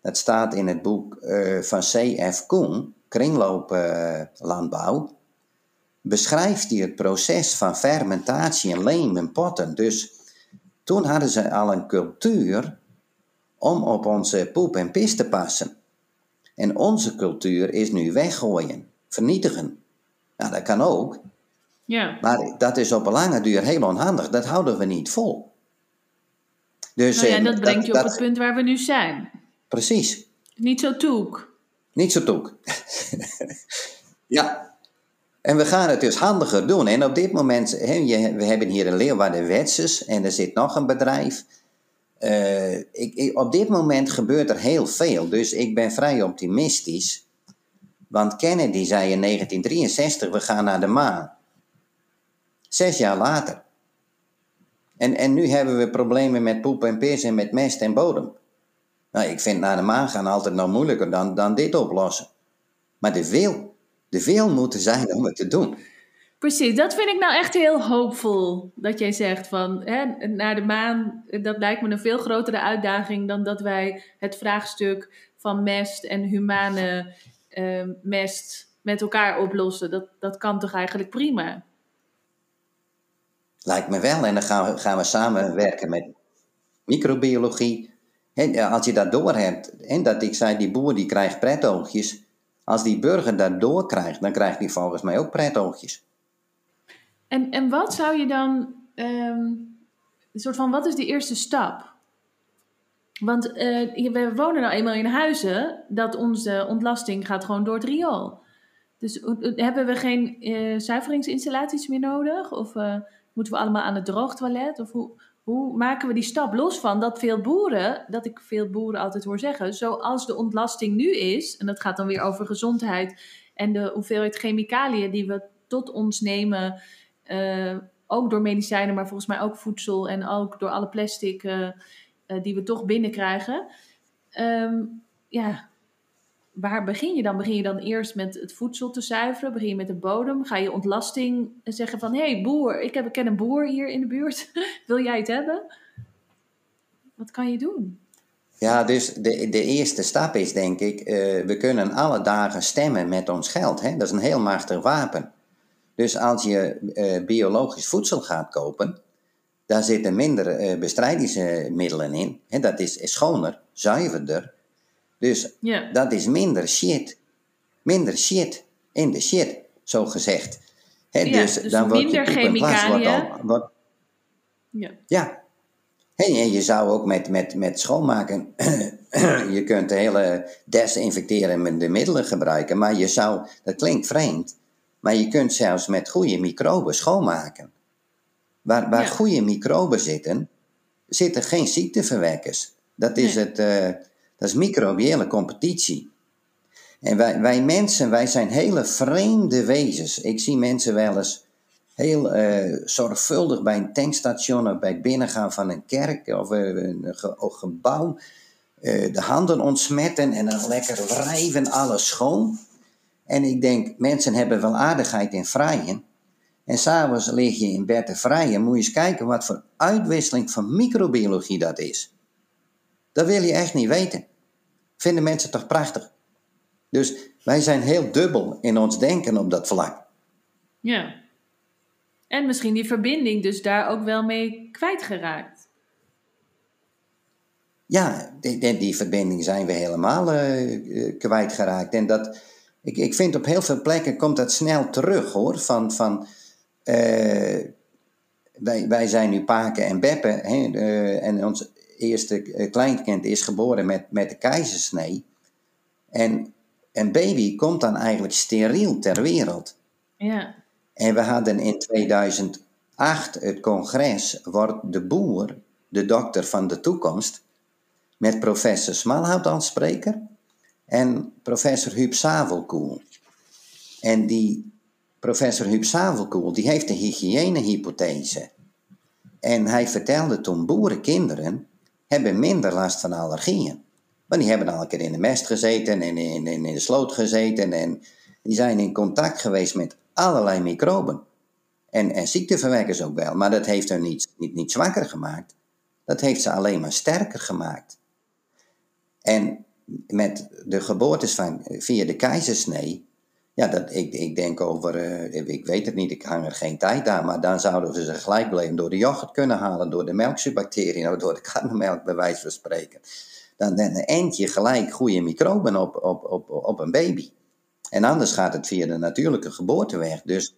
dat staat in het boek uh, van C.F. Koen, Kringlooplandbouw, beschrijft hij het proces van fermentatie in leem en potten. Dus toen hadden ze al een cultuur om op onze poep en pis te passen. En onze cultuur is nu weggooien, vernietigen. Nou, dat kan ook. Ja. Maar dat is op een lange duur heel onhandig. Dat houden we niet vol. Dus, nou ja, eh, dat brengt je op het punt waar we nu zijn. Precies. Niet zo toek. Niet zo toek. ja. En we gaan het dus handiger doen. En op dit moment, we hebben hier een Leeuwarden Wetses en er zit nog een bedrijf uh, ik, op dit moment gebeurt er heel veel, dus ik ben vrij optimistisch. Want Kennedy zei in 1963, we gaan naar de maan. Zes jaar later. En, en nu hebben we problemen met poep en pis en met mest en bodem. Nou, ik vind naar de maan gaan altijd nog moeilijker dan, dan dit oplossen. Maar de wil, de wil moet er zijn om het te doen. Precies, dat vind ik nou echt heel hoopvol. Dat jij zegt van hè, naar de maan, dat lijkt me een veel grotere uitdaging dan dat wij het vraagstuk van mest en humane uh, mest met elkaar oplossen. Dat, dat kan toch eigenlijk prima? Lijkt me wel. En dan gaan we, gaan we samenwerken met microbiologie. En als je dat doorhebt, en dat ik zei, die boer die krijgt pretoogjes. Als die burger dat doorkrijgt, dan krijgt hij volgens mij ook pretoogjes. En, en wat zou je dan, um, een soort van, wat is de eerste stap? Want uh, we wonen nou eenmaal in huizen dat onze ontlasting gaat gewoon door het riool. Dus hebben we geen uh, zuiveringsinstallaties meer nodig? Of moeten we allemaal aan het droogtoilet? Of hoe, hoe maken we die stap los van dat veel boeren, dat ik veel boeren altijd hoor zeggen, zoals de ontlasting nu is, en dat gaat dan weer over gezondheid en de hoeveelheid chemicaliën die we tot ons nemen uh, ook door medicijnen, maar volgens mij ook voedsel en ook door alle plastic uh, die we toch binnenkrijgen. Um, ja, waar begin je dan? Begin je dan eerst met het voedsel te zuiveren? Begin je met de bodem? Ga je ontlasting zeggen van... hé hey, boer, ik, heb, ik ken een boer hier in de buurt. Wil jij het hebben? Wat kan je doen? Ja, dus de, de eerste stap is denk ik... Uh, we kunnen alle dagen stemmen met ons geld. Hè? Dat is een heel machtig wapen. Dus als je eh, biologisch voedsel gaat kopen, daar zitten minder uh, bestrijdingsmiddelen in. En dat is, schoner, zuiverder. Dus dat is minder shit. Minder shit in de shit, zo gezegd. ja, dus, dus dan wordt je chemicaliën. Wordt ja. ja. En je zou ook met, met, met schoonmaken, je kunt hele desinfecterende middelen gebruiken, maar je zou, dat klinkt vreemd, maar je kunt zelfs met goede microben schoonmaken. Waar, waar goede microben zitten, zitten geen ziekteverwekkers. Dat is, het, uh, dat is microbiële competitie. En wij, wij mensen, wij zijn hele vreemde wezens. Ik zie mensen wel eens heel eh, zorgvuldig bij een tankstation of bij het binnengaan van een kerk of een, gebouw. de handen ontsmetten en dan lekker wrijven alles schoon. En ik denk, mensen hebben wel aardigheid in vrijen. En s'avonds lig je in bed te vrijen. Moet je eens kijken wat voor uitwisseling van microbiologie dat is. Dat wil je echt niet weten. Vinden mensen toch prachtig? Dus wij zijn heel dubbel in ons denken op dat vlak. Ja. En misschien die verbinding dus daar ook wel mee kwijtgeraakt. Ja, die, die, verbinding zijn we helemaal uh, kwijtgeraakt. En dat, ik, ik vind op heel veel plekken komt dat snel terug hoor. Van, van, uh, wij, wij zijn nu Paken en Beppen. Hè, en ons eerste kleinkind is geboren met, met de keizersnee. En een baby komt dan eigenlijk steriel ter wereld. Ja. En we hadden in 2008 het congres, wordt de boer, de dokter van de toekomst, met professor Smalhout als spreker en professor Huub Savelkoel. En die professor Huub Savelkoel, die heeft de hygiënehypothese. En hij vertelde toen boerenkinderen hebben minder last van allergieën. Want die hebben al een keer in de mest gezeten en in, in, in de sloot gezeten. En die zijn in contact geweest met allerlei microben. En, en ziekteverwekkers ook wel. Maar dat heeft hen niet, niet, niet zwakker gemaakt. Dat heeft ze alleen maar sterker gemaakt. En met de geboortes van, via de keizersnee. Ja, dat, ik, ik denk over, uh, ik weet het niet, ik hang er geen tijd aan, maar dan zouden we ze gelijk blijven door de yoghurt kunnen halen, door de melkzuurbacteriën, of door de karnemelk, bij wijze van spreken dan, dan je gelijk goede microben op, op, op, op een baby. En anders gaat het via de natuurlijke geboorteweg. Dus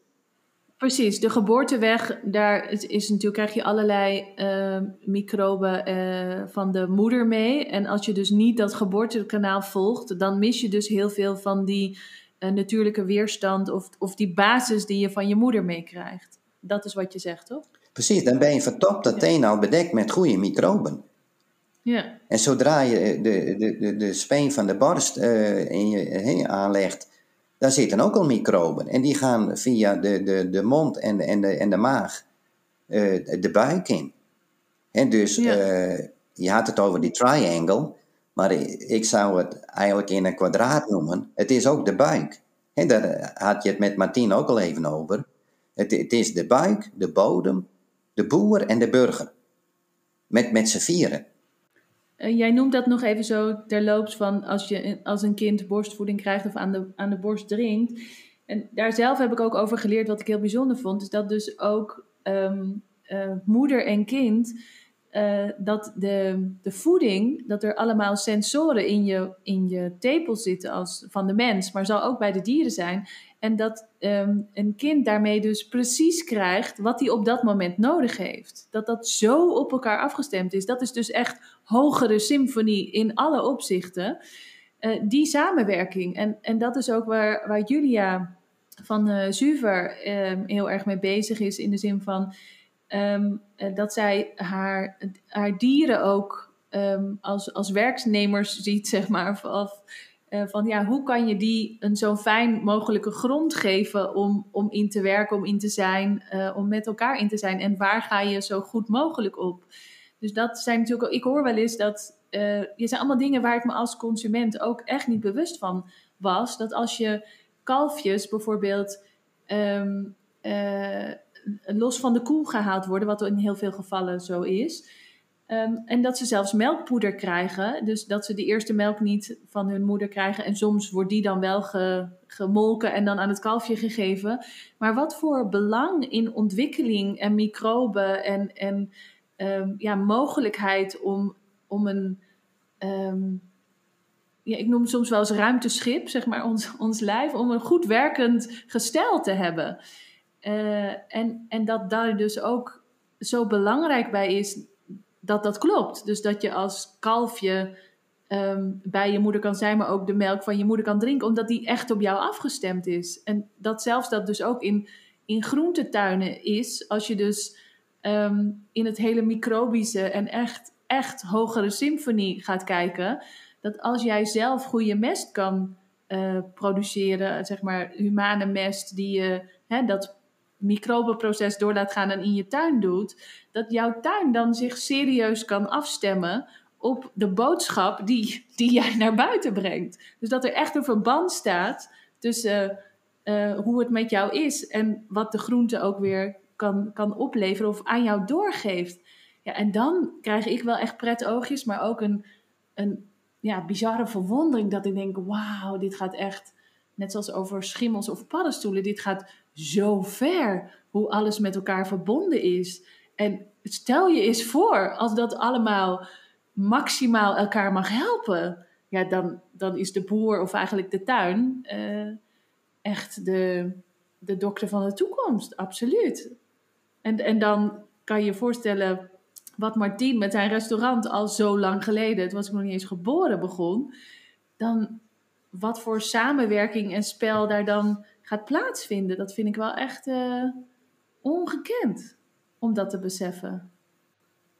Precies, de geboorteweg, daar is, natuurlijk, krijg je allerlei uh, microben uh, van de moeder mee. En als je dus niet dat geboortekanaal volgt, dan mis je dus heel veel van die natuurlijke weerstand of, of die basis die je van je moeder meekrijgt. Dat is wat je zegt, toch? Precies, dan ben je vertopt dat ja. al bedekt met goede microben. Ja. En zodra je de, de, de, de speen van de borst uh, in je, aanlegt, daar zitten ook al microben. En die gaan via de, de, de mond en de, en de, en de maag uh, de buik in. En dus ja. uh, je had het over die triangle, maar ik zou het eigenlijk in een kwadraat noemen. Het is ook de buik. En daar had je het met Martien ook al even over. Het, het is de buik, de bodem, de boer en de burger. Met, met z'n vieren. Uh, jij noemt dat nog even zo terloops van als, je, als een kind borstvoeding krijgt of aan de, aan de borst drinkt. En daar zelf heb ik ook over geleerd wat ik heel bijzonder vond. Is dat dus ook um, uh, moeder en kind, uh, dat de, de voeding, dat er allemaal sensoren in je, in je tepel zitten als, van de mens, maar zal ook bij de dieren zijn. En dat um, een kind daarmee dus precies krijgt wat hij op dat moment nodig heeft. Dat dat zo op elkaar afgestemd is. Dat is dus echt hogere symfonie in alle opzichten. Uh, die samenwerking. En, en dat is ook waar, waar Julia van uh, Zuver um, heel erg mee bezig is. In de zin van um, uh, dat zij haar, haar dieren ook als, als werknemers ziet, zeg maar. Of, uh, van ja, hoe kan je die een zo fijn mogelijke grond geven om, om in te werken, om in te zijn, uh, om met elkaar in te zijn en waar ga je zo goed mogelijk op? Dus dat zijn natuurlijk, ik hoor wel eens dat, uh, je zijn allemaal dingen waar ik me als consument ook echt niet bewust van was. Dat als je kalfjes bijvoorbeeld um, los van de koel gehaald worden, wat in heel veel gevallen zo is Um, en dat ze zelfs melkpoeder krijgen. Dus dat ze de eerste melk niet van hun moeder krijgen. En soms wordt die dan wel ge, gemolken en dan aan het kalfje gegeven. Maar wat voor belang in ontwikkeling en microben en, en um, ja, mogelijkheid om, om een. Um, ja, ik noem soms wel eens ruimteschip, zeg maar, ons, ons lijf, om een goed werkend gestel te hebben. Uh, en, en dat daar dus ook zo belangrijk bij is dat dat klopt. Dus dat je als kalfje um, bij je moeder kan zijn, maar ook de melk van je moeder kan drinken, omdat die echt op jou afgestemd is. En dat zelfs dat dus ook in, in groentetuinen is, als je dus um, in het hele microbische en echt, echt hogere symfonie gaat kijken, dat als jij zelf goede mest kan uh, produceren, zeg maar humane mest, die je, hè, dat microbenproces door laat gaan en in je tuin doet, dat jouw tuin dan zich serieus kan afstemmen op de boodschap die, die jij naar buiten brengt. Dus dat er echt een verband staat tussen uh, hoe het met jou is en wat de groente ook weer kan, kan opleveren of aan jou doorgeeft. Ja, en dan krijg ik wel echt pret oogjes, maar ook een, een ja, bizarre verwondering dat ik denk, wauw, dit gaat echt, net zoals over schimmels of paddenstoelen, dit gaat zo ver hoe alles met elkaar verbonden is. En stel je eens voor, als dat allemaal maximaal elkaar mag helpen, ja, dan, dan is de boer of eigenlijk de tuin uh, echt de, de dokter van de toekomst, absoluut. En, en dan kan je je voorstellen wat Martien met zijn restaurant al zo lang geleden, het was ik nog niet eens geboren, begon. Dan wat voor samenwerking en spel daar dan gaat plaatsvinden. Dat vind ik wel echt uh, ongekend om dat te beseffen.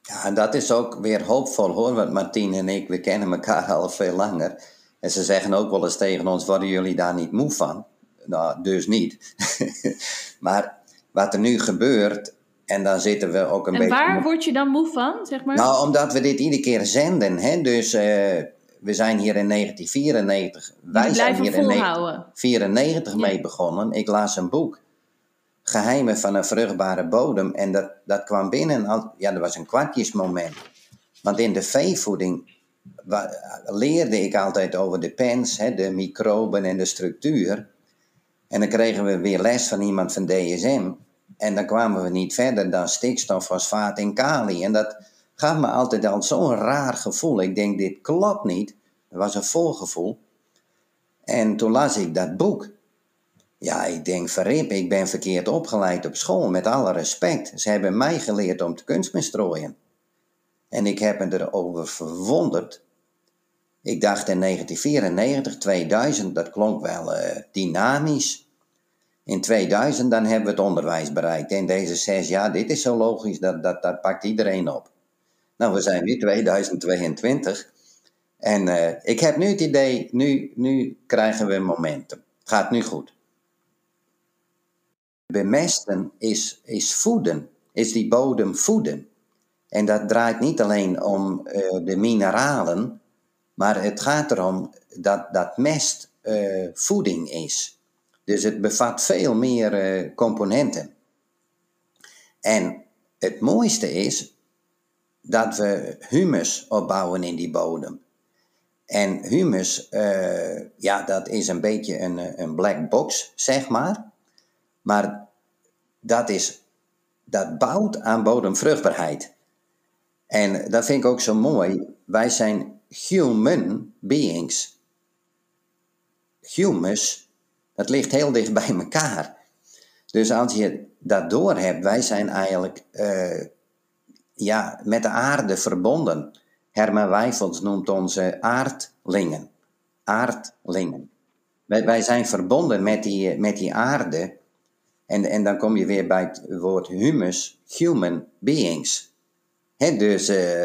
Ja, en dat is ook weer hoopvol hoor, want Martien en ik, we kennen elkaar al veel langer. En ze zeggen ook wel eens tegen ons, worden jullie daar niet moe van? Nou, dus niet. maar wat er nu gebeurt, en dan zitten we ook een en beetje... En waar word je dan moe van, zeg maar? Nou, omdat we dit iedere keer zenden. Hè? Dus uh, we zijn hier in 1994. Wij zijn hier in 1994 ja. mee begonnen. Ik las een boek. Geheimen van een vruchtbare bodem. En dat, dat kwam binnen. Ja, dat was een kwartjesmoment. Want in de veevoeding leerde ik altijd over de pens, hè, de microben en de structuur. En dan kregen we weer les van iemand van DSM. En dan kwamen we niet verder dan stikstof, fosfaat en kali. En dat gaf me altijd al zo'n raar gevoel. Ik denk, dit klopt niet. Dat was een voorgevoel. En toen las ik dat boek. Ja, ik denk, verrip, ik ben verkeerd opgeleid op school, met alle respect. Ze hebben mij geleerd om te kunstmestrooien. En ik heb me erover verwonderd. Ik dacht in 1994, 2000, dat klonk wel uh, dynamisch. In 2000 dan hebben we het onderwijs bereikt. In deze zes jaar, dit is zo logisch, dat, dat, dat pakt iedereen op. Nou, we zijn nu 2022. En uh, ik heb nu het idee, nu, nu krijgen we momentum. Gaat nu goed. Bemesten is, is voeden, is die bodem voeden. En dat draait niet alleen om uh, de mineralen, maar het gaat erom dat, dat mest uh, voeding is. Dus het bevat veel meer componenten. En het mooiste is dat we humus opbouwen in die bodem. En humus, uh, ja, dat is een beetje een, een black box, zeg maar. Maar dat, is, dat bouwt aan bodemvruchtbaarheid. En dat vind ik ook zo mooi. Wij zijn human beings. Humus dat ligt heel dicht bij elkaar. Dus als je dat door hebt, wij zijn eigenlijk uh, ja, met de aarde verbonden. Herman Wijfels noemt onze aardlingen. Aardlingen. Wij, wij zijn verbonden met die, met die aarde. En, en dan kom je weer bij het woord humus, human beings. He, dus uh,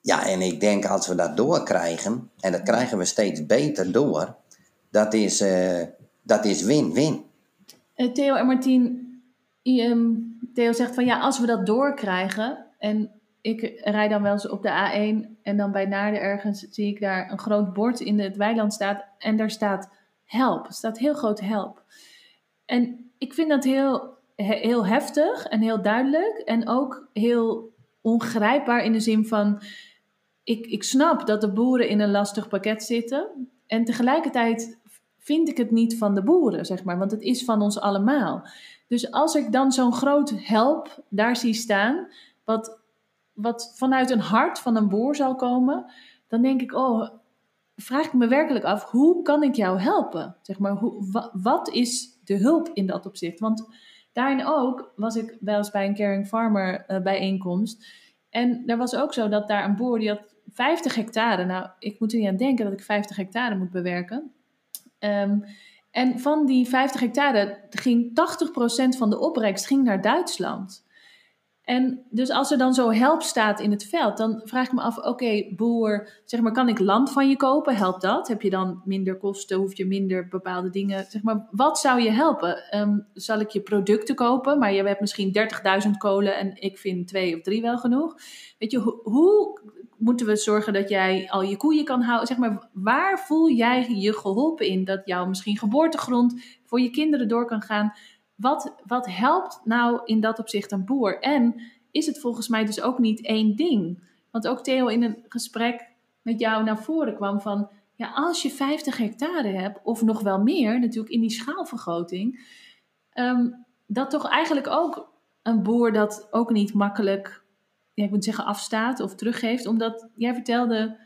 ja, en ik denk als we dat doorkrijgen, en dat krijgen we steeds beter door, dat is, uh, dat is win-win. Uh, Theo en Martien, Theo zegt van ja, als we dat doorkrijgen en ik rijd dan wel eens op de A1 en dan bij Naarden ergens zie ik daar een groot bord in het weiland staat en daar staat help. Er staat heel groot help. En ik vind dat heel, heel heftig en heel duidelijk en ook heel ongrijpbaar in de zin van ik, ik snap dat de boeren in een lastig pakket zitten. En tegelijkertijd vind ik het niet van de boeren, zeg maar, want het is van ons allemaal. Dus als ik dan zo'n groot help daar zie staan, wat, wat vanuit een hart van een boer zal komen, dan denk ik, oh, vraag ik me werkelijk af, hoe kan ik jou helpen? Zeg maar, hoe, wat is de hulp in dat opzicht? Want daarin ook was ik wel eens bij een caring farmer uh, bijeenkomst. En er was ook zo dat daar een boer die had 50 hectare. Nou, ik moet er niet aan denken dat ik 50 hectare moet bewerken. Um, en van die 50 hectare ging 80% van de opbrengst ging naar Duitsland. En dus als er dan zo help staat in het veld, dan vraag ik me af: oké, boer, zeg maar, kan ik land van je kopen? Helpt dat? Heb je dan minder kosten? Hoef je minder bepaalde dingen? Zeg maar, wat zou je helpen? Ehm, zal ik je producten kopen, maar je hebt misschien 30.000 kolen en ik vind twee of drie wel genoeg? Weet je, hoe moeten we zorgen dat jij al je koeien kan houden? Zeg maar, waar voel jij je geholpen in dat jouw misschien geboortegrond voor je kinderen door kan gaan? Wat, wat helpt nou in dat opzicht een boer? En is het volgens mij dus ook niet één ding? Want ook Theo in een gesprek met jou naar voren kwam van... Ja, als je 50 hectare hebt, of nog wel meer, natuurlijk in die schaalvergroting... Um, dat toch eigenlijk ook een boer dat ook niet makkelijk, ik moet zeggen, afstaat of teruggeeft. Omdat jij vertelde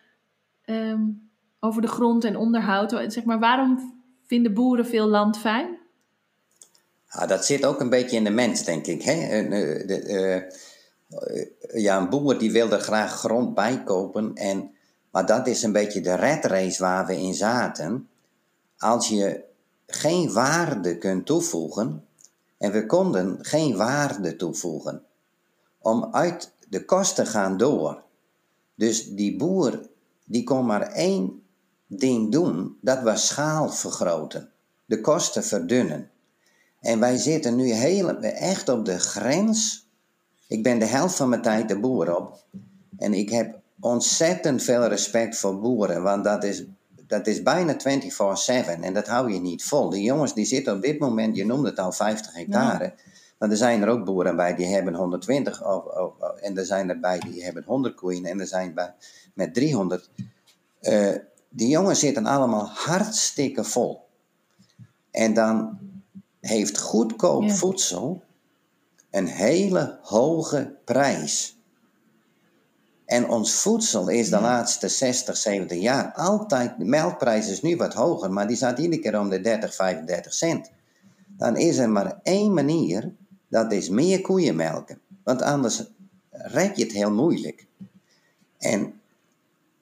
um, over de grond en onderhoud. Zeg maar, waarom vinden boeren veel land fijn? Ja, dat zit ook een beetje in de mens, denk ik. Hè? Eh, de, uh, ja, een boer die wil graag grond bij kopen. En, maar dat is een beetje de red race waar we in zaten. Als je geen waarde kunt toevoegen, en we konden geen waarde toevoegen, om uit de kosten gaan door. Dus die boer, die kon maar één ding doen, dat was schaal vergroten, de kosten verdunnen. En wij zitten nu heel, echt op de grens. Ik ben de helft van mijn tijd de boer op. En ik heb ontzettend veel respect voor boeren, want dat is, dat is bijna 24-7 en dat hou je niet vol. Die jongens die zitten op dit moment, je noemde het al 50 hectare. Maar er zijn er ook boeren bij die hebben 120 of, of, en er zijn er bij die hebben 100 koeien en er zijn bij met 300. Uh, eh, die jongens zitten allemaal hartstikke vol. En dan heeft goedkoop voedsel een hele hoge prijs. En ons voedsel is de laatste 60, 70 jaar altijd, de melkprijs is nu wat hoger, maar die staat iedere keer om de 30, 35 cent. Dan is er maar één manier, dat is meer koeien melken. Want anders red je het heel moeilijk. En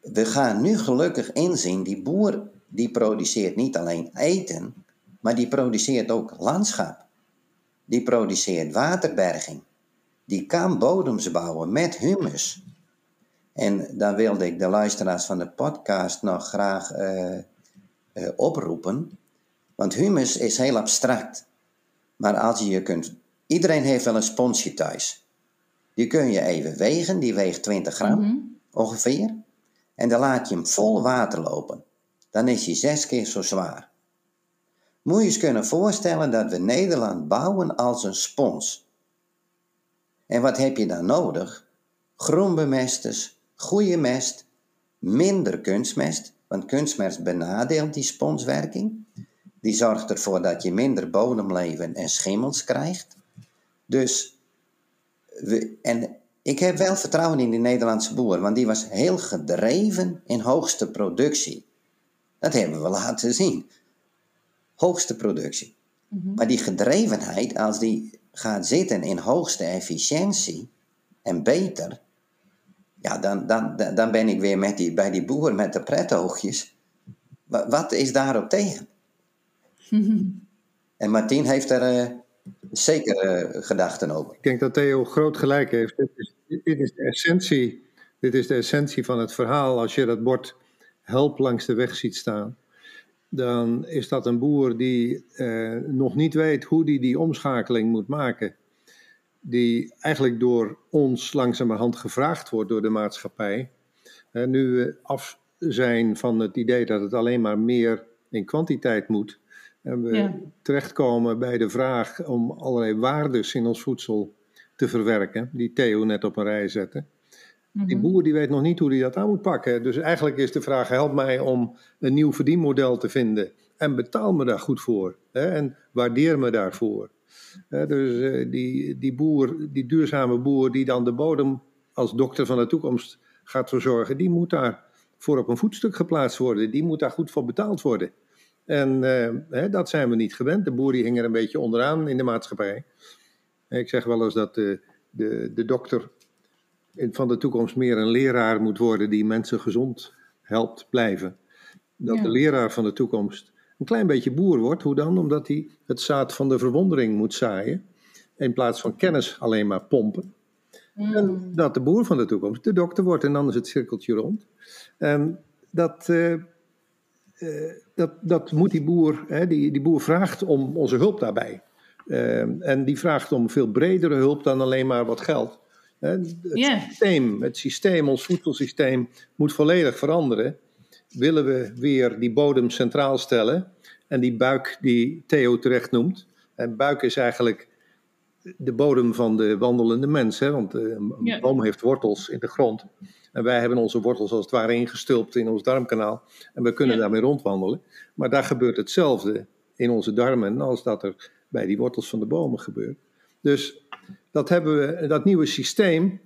we gaan nu gelukkig inzien, die boer die produceert niet alleen eten, maar die produceert ook landschap. Die produceert waterberging. Die kan bodems bouwen met humus. En dan wilde ik de luisteraars van de podcast nog graag uh, uh, oproepen. Want humus is heel abstract. Maar als je je kunt. Iedereen heeft wel een sponsje thuis. Die kun je even wegen, die weegt 20 gram mm -hmm. ongeveer. En dan laat je hem vol water lopen. Dan is hij zes keer zo zwaar. Moet je eens kunnen voorstellen dat we Nederland bouwen als een spons. En wat heb je dan nodig? Groenbemesters, goede mest, minder kunstmest, want kunstmest benadeelt die sponswerking. Die zorgt ervoor dat je minder bodemleven en schimmels krijgt. Dus, we, en ik heb wel vertrouwen in die Nederlandse boer, want die was heel gedreven in hoogste productie. Dat hebben we laten zien hoogste productie. Mhm. Maar die gedrevenheid, als die gaat zitten in hoogste efficiëntie en beter, ja, dan, dan, dan ben ik weer met die, bij die boer met de pretoogjes. Wat is daarop tegen? En Martien heeft er uh, zeker uh, gedachten over. Ik denk dat Theo groot gelijk heeft. Dit is, dit is, de essentie, dit is de essentie van het verhaal. Als je dat bord help langs de weg ziet staan, dan is dat een boer die eh, nog niet weet hoe die die omschakeling moet maken. Die eigenlijk door ons langzamerhand gevraagd wordt door de maatschappij. Nu we af zijn van het idee dat het alleen maar meer in kwantiteit moet. En we terechtkomen bij de vraag om allerlei waardes in ons voedsel te verwerken, die Theo net op een rij zette. Die mhm. boer die weet nog niet hoe hij dat aan moet pakken. Dus eigenlijk is de vraag: help mij om een nieuw verdienmodel te vinden. En betaal me daar goed voor. Hè, en waardeer me daarvoor. dus uh, die, die boer, die duurzame boer die dan de bodem als dokter van de toekomst gaat verzorgen, die moet daar voor op een voetstuk geplaatst worden. Die moet daar goed voor betaald worden. En uh, hè, dat zijn we niet gewend. De boer die hing er een beetje onderaan in de maatschappij. Ik zeg wel eens dat de, de, de dokter van de toekomst meer een leraar moet worden die mensen gezond helpt blijven. Dat de leraar van de toekomst een klein beetje boer wordt. Hoe dan? Omdat hij het zaad van de verwondering moet zaaien. In plaats van kennis alleen maar pompen. En Mm. dat de boer van de toekomst de dokter wordt en dan is het cirkeltje rond. En dat, eh, eh, dat, dat moet die boer, hè, die, die boer vraagt om onze hulp daarbij. Eh, en die vraagt om veel bredere hulp dan alleen maar wat geld. Het, systeem, het systeem, ons voedselsysteem moet volledig veranderen. Willen we weer die bodem centraal stellen en die buik die Theo terecht noemt. En buik is eigenlijk de bodem van de wandelende mens. Hè? Want eh, een boom heeft wortels in de grond. En wij hebben onze wortels als het ware ingestulpt in ons darmkanaal. En we kunnen Ja. daarmee rondwandelen. Maar daar gebeurt hetzelfde in onze darmen als dat er bij die wortels van de bomen gebeurt. Dus dat, hebben we, dat nieuwe systeem,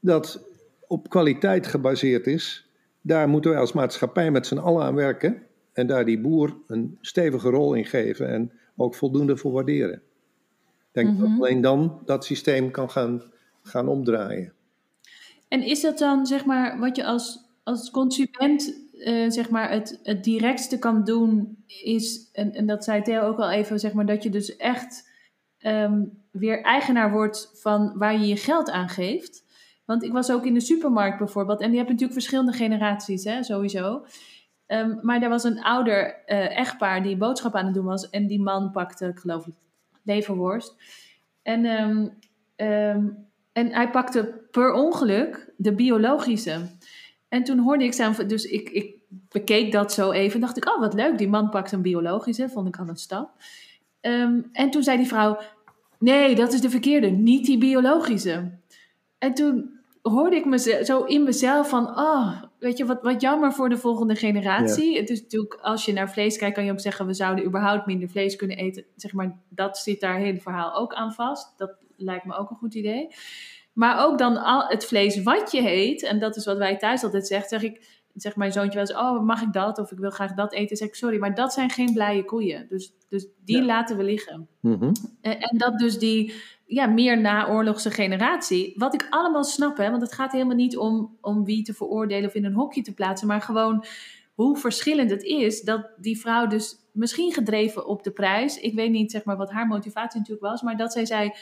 dat op kwaliteit gebaseerd is, daar moeten wij als maatschappij met z'n allen aan werken. En daar die boer een stevige rol in geven en ook voldoende voor waarderen. Ik denk dat Mhm. alleen dan dat systeem kan gaan, gaan omdraaien. En is dat dan, zeg maar, wat je als, als consument, eh, zeg maar, het, het directste kan doen, is, en, en dat zei Theo ook al even, zeg maar, dat je dus echt ehm, weer eigenaar wordt van waar je je geld aan geeft. Want ik was ook in de supermarkt bijvoorbeeld, en die hebben natuurlijk verschillende generaties, hè, sowieso. Ehm, maar er was een ouder eh, echtpaar die boodschap aan het doen was, en die man pakte, ik geloof, leverworst. En ehm, en hij pakte per ongeluk de biologische. En toen hoorde ik zijn, dus ik, ik bekeek dat zo even. dacht ik, oh wat leuk, die man pakt een biologische. Vond ik al een stap. Ehm, en toen zei die vrouw, nee, dat is de verkeerde, niet die biologische. En toen hoorde ik me zo in mezelf van, oh, weet je, wat, wat jammer voor de volgende generatie. Het is natuurlijk, als je naar vlees kijkt, kan je ook zeggen, we zouden überhaupt minder vlees kunnen eten. Zeg maar, dat zit daar hele verhaal ook aan vast. Dat lijkt me ook een goed idee. Maar ook dan al het vlees wat je eet, en dat is wat wij thuis altijd zeggen, zeg ik, zeg mijn zoontje wel eens, oh, mag ik dat? Of ik wil graag dat eten. Zeg ik, sorry, maar dat zijn geen blije koeien. Dus, dus die Ja. laten we liggen. Mhm. En, en dat dus die ja, meer naoorlogse generatie, wat ik allemaal snap, hè, want het gaat helemaal niet om, om wie te veroordelen of in een hokje te plaatsen, maar gewoon hoe verschillend het is dat die vrouw dus misschien gedreven op de prijs, ik weet niet zeg maar wat haar motivatie natuurlijk was, maar dat zij zei,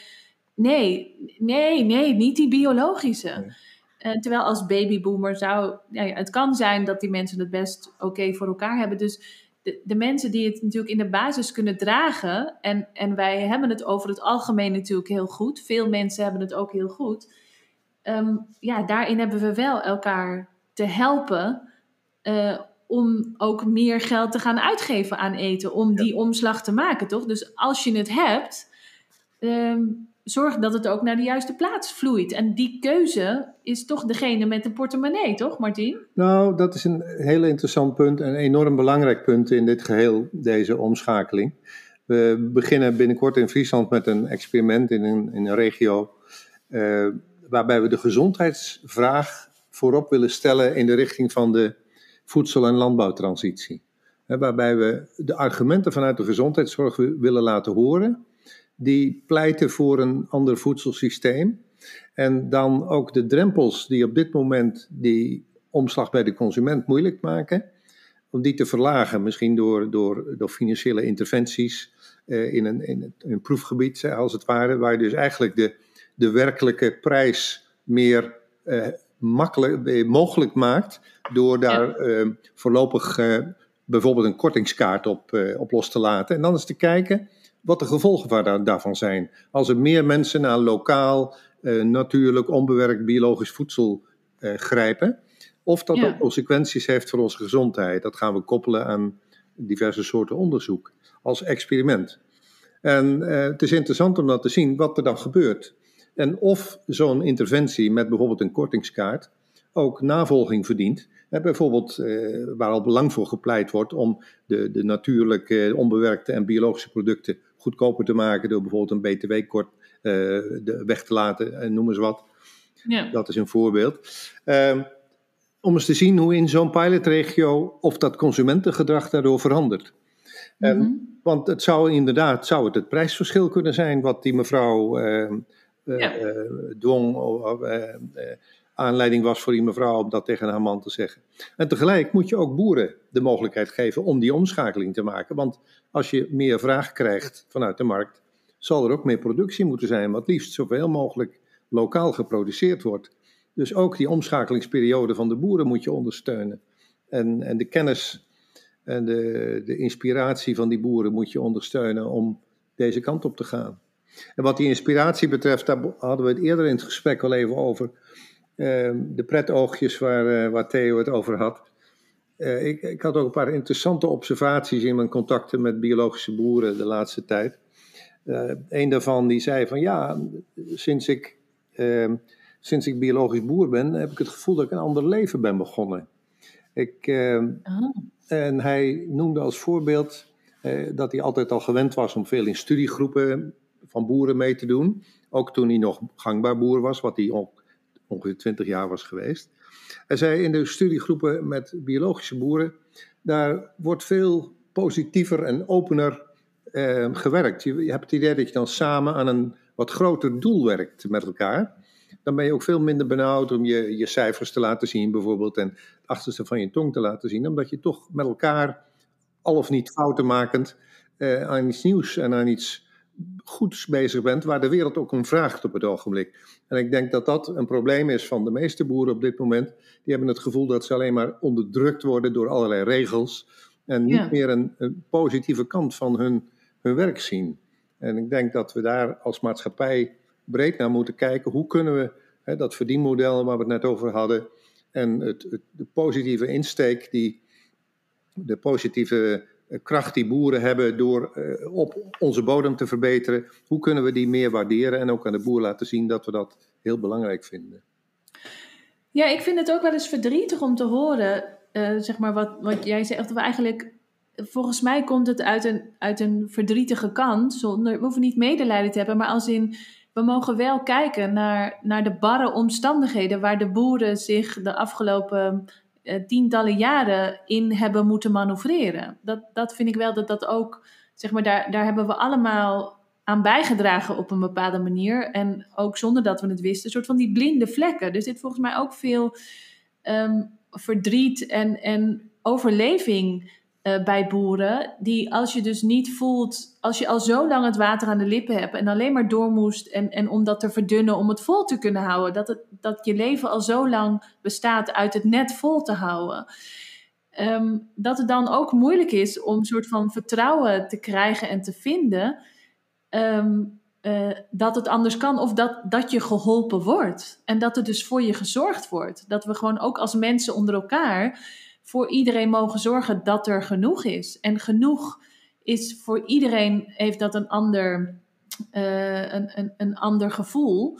nee, nee, nee, niet die biologische. Nee. Eh, terwijl als babyboomer zou, ja, ja, het kan zijn dat die mensen het best oké voor elkaar hebben, dus de, de mensen die het natuurlijk in de basis kunnen dragen, en, en wij hebben het over het algemeen natuurlijk heel goed, veel mensen hebben het ook heel goed, Ehm, ja, daarin hebben we wel elkaar te helpen eh, om ook meer geld te gaan uitgeven aan eten, om die omslag te maken, toch? Dus als je het hebt, ehm, zorg dat het ook naar de juiste plaats vloeit. En die keuze is toch degene met de portemonnee, toch, Martien? Nou, dat is een heel interessant punt en een enorm belangrijk punt in dit geheel, deze omschakeling. We beginnen binnenkort in Friesland met een experiment in een, in een regio eh, waarbij we de gezondheidsvraag voorop willen stellen in de richting van de voedsel- en landbouwtransitie. Hè, waarbij we de argumenten vanuit de gezondheidszorg wi- willen laten horen, die pleiten voor een ander voedselsysteem. En dan ook de drempels die op dit moment die omslag bij de consument moeilijk maken, om die te verlagen, misschien door, door, door financiële interventies eh, in, een, in een- proefgebied, als het ware, waar je dus eigenlijk de, de werkelijke prijs meer eh, makkelijk, eh, mogelijk maakt, door daar voorlopig bijvoorbeeld een kortingskaart op, op los te laten. En dan eens te kijken wat de gevolgen va- daar- daarvan zijn. Als er meer mensen naar lokaal, eh, natuurlijk, onbewerkt biologisch voedsel eh, grijpen, of dat Ja. ook consequenties heeft voor onze gezondheid. Dat gaan we koppelen aan diverse soorten onderzoek als experiment. En eh, het is interessant om dat te zien wat er dan gebeurt. En of zo'n interventie met bijvoorbeeld een kortingskaart ook navolging verdient. Eh, bijvoorbeeld eh, waar al belang voor gepleit wordt om de, de natuurlijke, onbewerkte en biologische producten goedkoper te maken door bijvoorbeeld een btw-kort eh, weg te laten, en noem eens wat. Ja. Dat is een voorbeeld. Ehm, om eens te zien hoe in zo'n pilotregio of dat consumentengedrag daardoor verandert. En, Mhm. Want het zou inderdaad zou het, het prijsverschil kunnen zijn wat die mevrouw ehm, eh, Ja. eh, dwong, eh, eh, aanleiding was voor die mevrouw om dat tegen haar man te zeggen. En tegelijk moet je ook boeren de mogelijkheid geven om die omschakeling te maken. Want als je meer vraag krijgt vanuit de markt, zal er ook meer productie moeten zijn. Wat liefst zoveel mogelijk lokaal geproduceerd wordt. Dus ook die omschakelingsperiode van de boeren moet je ondersteunen. En, en de kennis en de, de inspiratie van die boeren moet je ondersteunen om deze kant op te gaan. En wat die inspiratie betreft, daar hadden we het eerder in het gesprek al even over. Uh, de pretoogjes waar, uh, waar Theo het over had. Uh, ik, ik, had ook een paar interessante observaties in mijn contacten met biologische boeren de laatste tijd. Uh, een daarvan die zei van ja, sinds ik, ehm, sinds ik biologisch boer ben, heb ik het gevoel dat ik een ander leven ben begonnen. Ik, oh. En hij noemde als voorbeeld dat hij altijd al gewend was om veel in studiegroepen van boeren mee te doen. Ook toen hij nog gangbaar boer was, wat hij ook ongeveer 20 jaar was geweest. Hij zei in de studiegroepen met biologische boeren, daar wordt veel positiever en opener eh, gewerkt. Je, je, hebt het idee dat je dan samen aan een wat groter doel werkt met elkaar. Dan ben je ook veel minder benauwd om je, je cijfers te laten zien, bijvoorbeeld, en het achterste van je tong te laten zien, omdat je toch met elkaar, al of niet fouten makend, eh, aan iets nieuws en aan iets goed bezig bent, waar de wereld ook om vraagt op het ogenblik. En ik denk dat dat een probleem is van de meeste boeren op dit moment. Die hebben het gevoel dat ze alleen maar onderdrukt worden door allerlei regels en niet meer een, een, positieve kant van hun, hun werk zien. En ik denk dat we daar als maatschappij breed naar moeten kijken. Hoe kunnen we hè, dat verdienmodel waar we het net over hadden en het, het, de positieve insteek, die, de positieve kracht die boeren hebben door uh, op onze bodem te verbeteren. Hoe kunnen we die meer waarderen en ook aan de boer laten zien dat we dat heel belangrijk vinden? Ja, ik vind het ook wel eens verdrietig om te horen, uh, zeg maar wat, wat jij zegt. We eigenlijk, volgens mij komt het uit een, uit een verdrietige kant. We hoeven niet medelijden te hebben, maar als in we mogen wel kijken naar, naar de barre omstandigheden waar de boeren zich de afgelopen tientallen jaren in hebben moeten manoeuvreren. Dat, dat vind ik wel dat dat ook, zeg maar, daar, daar hebben we allemaal aan bijgedragen op een bepaalde manier. En ook zonder dat we het wisten, een soort van die blinde vlekken. Dus dit volgens mij ook veel um, verdriet en, en overleving uh, bij boeren. Die als je dus niet voelt, als je al zo lang het water aan de lippen hebt en alleen maar door moest en, en om dat te verdunnen, om het vol te kunnen houden. Dat, het, dat je leven al zo lang bestaat uit het net vol te houden. Um, dat het dan ook moeilijk is om een soort van vertrouwen te krijgen en te vinden. Um, uh, dat het anders kan of dat, dat je geholpen wordt. En dat er dus voor je gezorgd wordt. Dat we gewoon ook als mensen onder elkaar voor iedereen mogen zorgen dat er genoeg is. En genoeg is voor iedereen, heeft dat een ander, uh, een, een, een ander gevoel.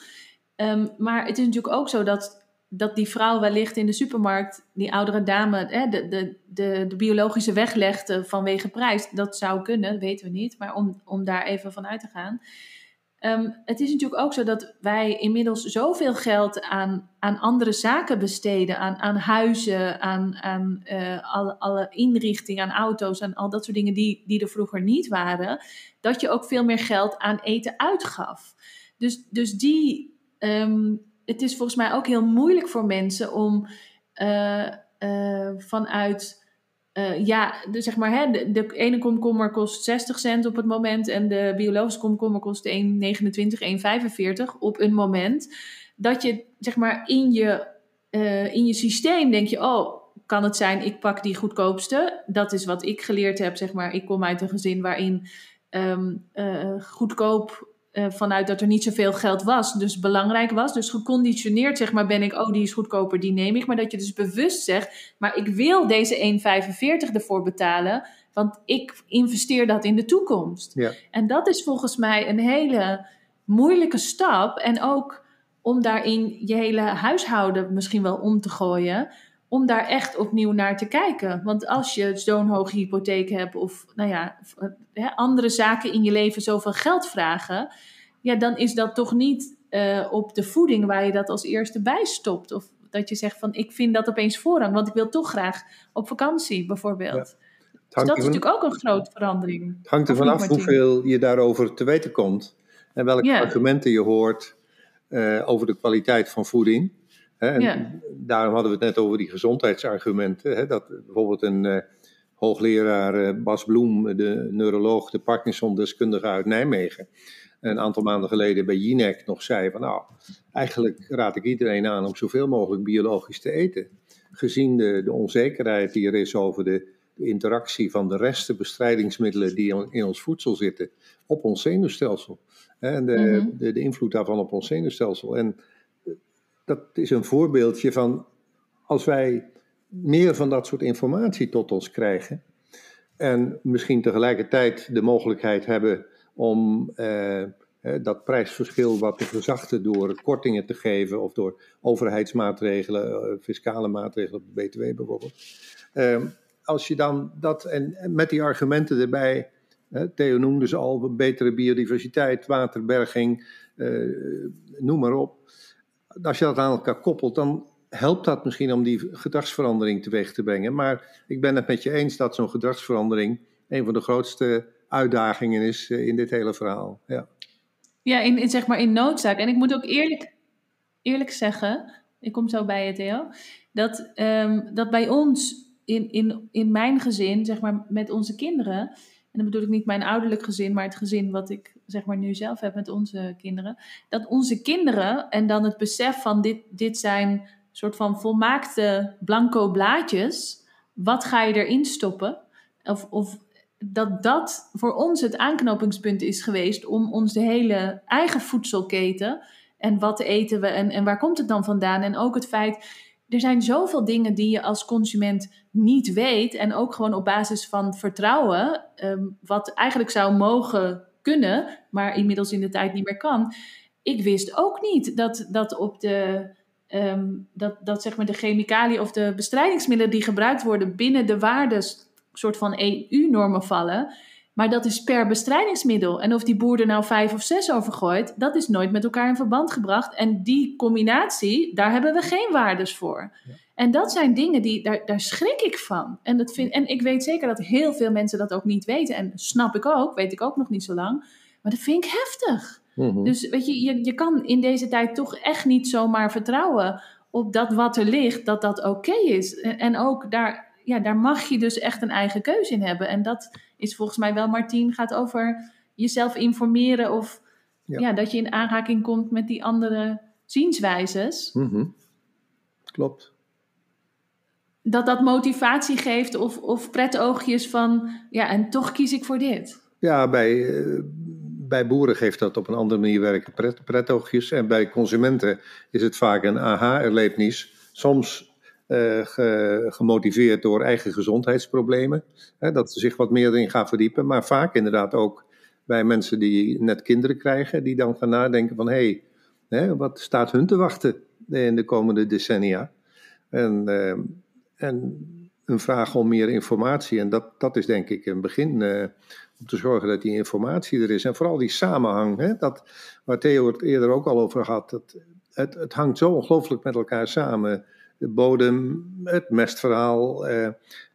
Um, maar het is natuurlijk ook zo dat, dat die vrouw wellicht in de supermarkt, die oudere dame, de, de, de, de biologische weg legt vanwege prijs. Dat zou kunnen, weten we niet. Maar om, om daar even van uit te gaan. Um, het is natuurlijk ook zo dat wij inmiddels zoveel geld aan, aan andere zaken besteden. Aan, aan huizen, aan, aan uh, alle, alle inrichtingen, aan auto's, aan al dat soort dingen die, die er vroeger niet waren. Dat je ook veel meer geld aan eten uitgaf. Dus, dus die, um, het is volgens mij ook heel moeilijk voor mensen om uh, uh, vanuit uh, ja, dus zeg maar, hè, de, de, ene komkommer kost 60 cent op het moment en de biologische komkommer kost 1,29, 1,45 op een moment. Dat je, zeg maar, in je, uh, in je systeem denk je, oh, kan het zijn, ik pak die goedkoopste. Dat is wat ik geleerd heb, zeg maar. Ik kom uit een gezin waarin um, uh, goedkoop uh, vanuit dat er niet zoveel geld was, dus belangrijk was. Dus geconditioneerd, zeg maar, ben ik, oh, die is goedkoper, die neem ik. Maar dat je dus bewust zegt, maar ik wil deze 1,45 ervoor betalen, want ik investeer dat in de toekomst. Ja. En dat is volgens mij een hele moeilijke stap. En ook om daarin je hele huishouden misschien wel om te gooien om daar echt opnieuw naar te kijken. Want als je zo'n hoge hypotheek hebt of nou ja, hè, andere zaken in je leven zoveel geld vragen, ja, dan is dat toch niet uh, op de voeding waar je dat als eerste bij stopt. Of dat je zegt van ik vind dat opeens voorrang, want ik wil toch graag op vakantie bijvoorbeeld. Ja. Dus dat is natuurlijk ook een grote verandering. Het hangt er vanaf hoeveel je daarover te weten komt en welke argumenten je hoort uh, over de kwaliteit van voeding. Hè, en ja. Daarom hadden we het net over die gezondheidsargumenten. Hè, dat bijvoorbeeld een, uh, hoogleraar Bas Bloem, de neuroloog, de Parkinson-deskundige uit Nijmegen, een aantal maanden geleden bij Jinek nog zei van nou, eigenlijk raad ik iedereen aan om zoveel mogelijk biologisch te eten. Gezien de, de onzekerheid die er is over de, de interactie van de resten bestrijdingsmiddelen die in ons voedsel zitten op ons zenuwstelsel. En de, mhm. de, de, invloed daarvan op ons zenuwstelsel. En dat is een voorbeeldje van als wij meer van dat soort informatie tot ons krijgen. En misschien tegelijkertijd de mogelijkheid hebben om eh, dat prijsverschil wat te verzachten door kortingen te geven of door overheidsmaatregelen, eh, fiscale maatregelen, op de BTW bijvoorbeeld. Ehm, als je dan dat, en, met die argumenten erbij, Theo noemde ze al, betere biodiversiteit, waterberging, eh, noem maar op. Als je dat aan elkaar koppelt, dan helpt dat misschien om die gedragsverandering teweeg te brengen. Maar ik ben het met je eens dat zo'n gedragsverandering een van de grootste uitdagingen is eh, in dit hele verhaal. Ja, ja in, in, zeg maar in noodzaak. En ik moet ook eerlijk, eerlijk zeggen, ik kom zo bij je Theo, dat, um, dat bij ons in, in, in mijn gezin, zeg maar met onze kinderen, en dan bedoel ik niet mijn ouderlijk gezin, maar het gezin wat ik zeg maar nu zelf heb met onze kinderen, dat onze kinderen en dan het besef van dit, dit zijn soort van volmaakte blanco blaadjes, wat ga je erin stoppen? Of, of dat dat voor ons het aanknopingspunt is geweest om onze hele eigen voedselketen en wat eten we en, en waar komt het dan vandaan? En ook het feit, er zijn zoveel dingen die je als consument niet weet en ook gewoon op basis van vertrouwen, ehm, wat eigenlijk zou mogen maar inmiddels in de tijd niet meer kan. Ik wist ook niet dat, dat op de ehm, dat, dat zeg maar de chemicaliën of de bestrijdingsmiddelen die gebruikt worden binnen de waardes soort van EU-normen vallen. Maar dat is per bestrijdingsmiddel. En of die boer er nou vijf of zes over gooit, dat is nooit met elkaar in verband gebracht. En die combinatie, daar hebben we geen waardes voor. En dat zijn dingen die, daar, daar schrik ik van. En, dat vind, en ik weet zeker dat heel veel mensen dat ook niet weten. En snap ik ook, weet ik ook nog niet zo lang. Maar dat vind ik heftig. Mhm. Dus weet je, je, je kan in deze tijd toch echt niet zomaar vertrouwen op dat wat er ligt, dat dat oké is. En ook daar ja, daar mag je dus echt een eigen keuze in hebben. En dat is volgens mij wel, Martien, gaat over jezelf informeren of ja. dat je in aanraking komt met die andere zienswijzes. Mm Klopt. Dat dat motivatie geeft of, of pretoogjes van, ja, en toch kies ik voor dit. Ja, bij, eh, bij boeren geeft dat op een andere manier werken pret, pretoogjes. En bij consumenten is het vaak een aha-erlevenis. Soms uh, gemotiveerd door eigen gezondheidsproblemen. Hè, dat ze zich wat meer erin gaan verdiepen. Maar vaak inderdaad ook bij mensen die net kinderen krijgen, die dan gaan nadenken van hé, hey, wat staat hun te wachten in de komende decennia? En, uh, en een vraag om meer informatie. En dat, dat is denk ik een begin uh, om te zorgen dat die informatie er is. En vooral die samenhang, hè, dat, waar Theo het eerder ook al over had. Dat, het, het hangt zo ongelooflijk met elkaar samen de bodem, het mestverhaal, eh,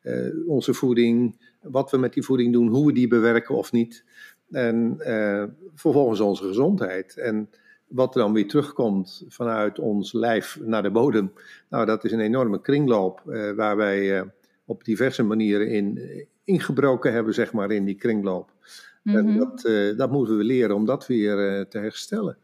eh, onze voeding, wat we met die voeding doen, hoe we die bewerken of niet. En eh, vervolgens onze gezondheid. En wat er dan weer terugkomt vanuit ons lijf naar de bodem, nou, dat is een enorme kringloop eh, waar wij eh, op diverse manieren in ingebroken hebben, zeg maar, in die kringloop. En mhm. dat, eh, dat moeten we leren om dat weer te herstellen.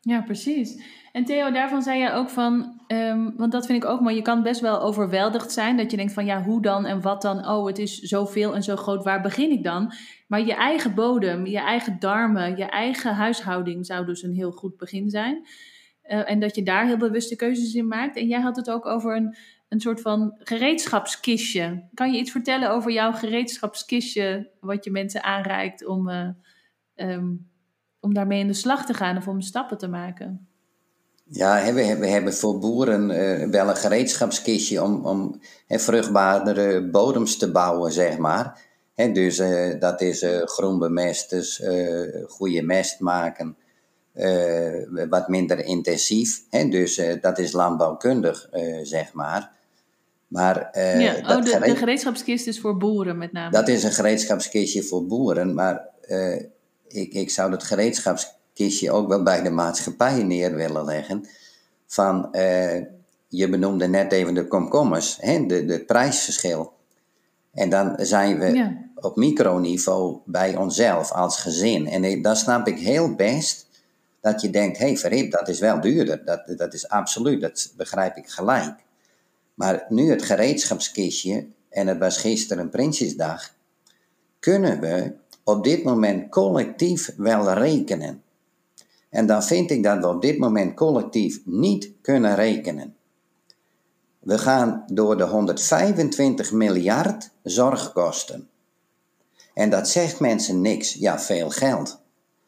Ja, precies. En Theo, daarvan zei je ook van, ehm, want dat vind ik ook mooi, je kan best wel overweldigd zijn. Dat je denkt van ja, hoe dan en wat dan? Oh, het is zoveel en zo groot, waar begin ik dan? Maar je eigen bodem, je eigen darmen, je eigen huishouding zou dus een heel goed begin zijn. Uh, en dat je daar heel bewuste keuzes in maakt. En jij had het ook over een, een soort van gereedschapskistje. Kan je iets vertellen over jouw gereedschapskistje, wat je mensen aanreikt om, uh, um, om daarmee in de slag te gaan of om stappen te maken? Ja, we, we hebben voor boeren uh, wel een gereedschapskistje om, om he, vruchtbaardere bodems te bouwen, zeg maar. He, dus uh, dat is uh, groen bemest, dus goede mest maken, wat minder intensief. He, dus dat is landbouwkundig, zeg maar. Maar, ja, oh, de, de, gereedschapskist is voor boeren met name. Dat is een gereedschapskistje voor boeren, maar ik, ik zou dat gereedschapskistje kistje ook wel bij de maatschappij neer willen leggen. Van, uh, je benoemde net even de komkommers, hè, de, de prijsverschil. En dan zijn we Ja. op microniveau bij onszelf als gezin. En dan snap ik heel best dat je denkt, hé hey, dat is wel duurder. Dat, dat is absoluut, dat begrijp ik gelijk. Maar nu het gereedschapskistje, en het was gisteren Prinsjesdag, kunnen we op dit moment collectief wel rekenen. En dan vind ik dat we op dit moment collectief niet kunnen rekenen. We gaan door de 125 miljard zorgkosten. En dat zegt mensen niks. Ja, veel geld.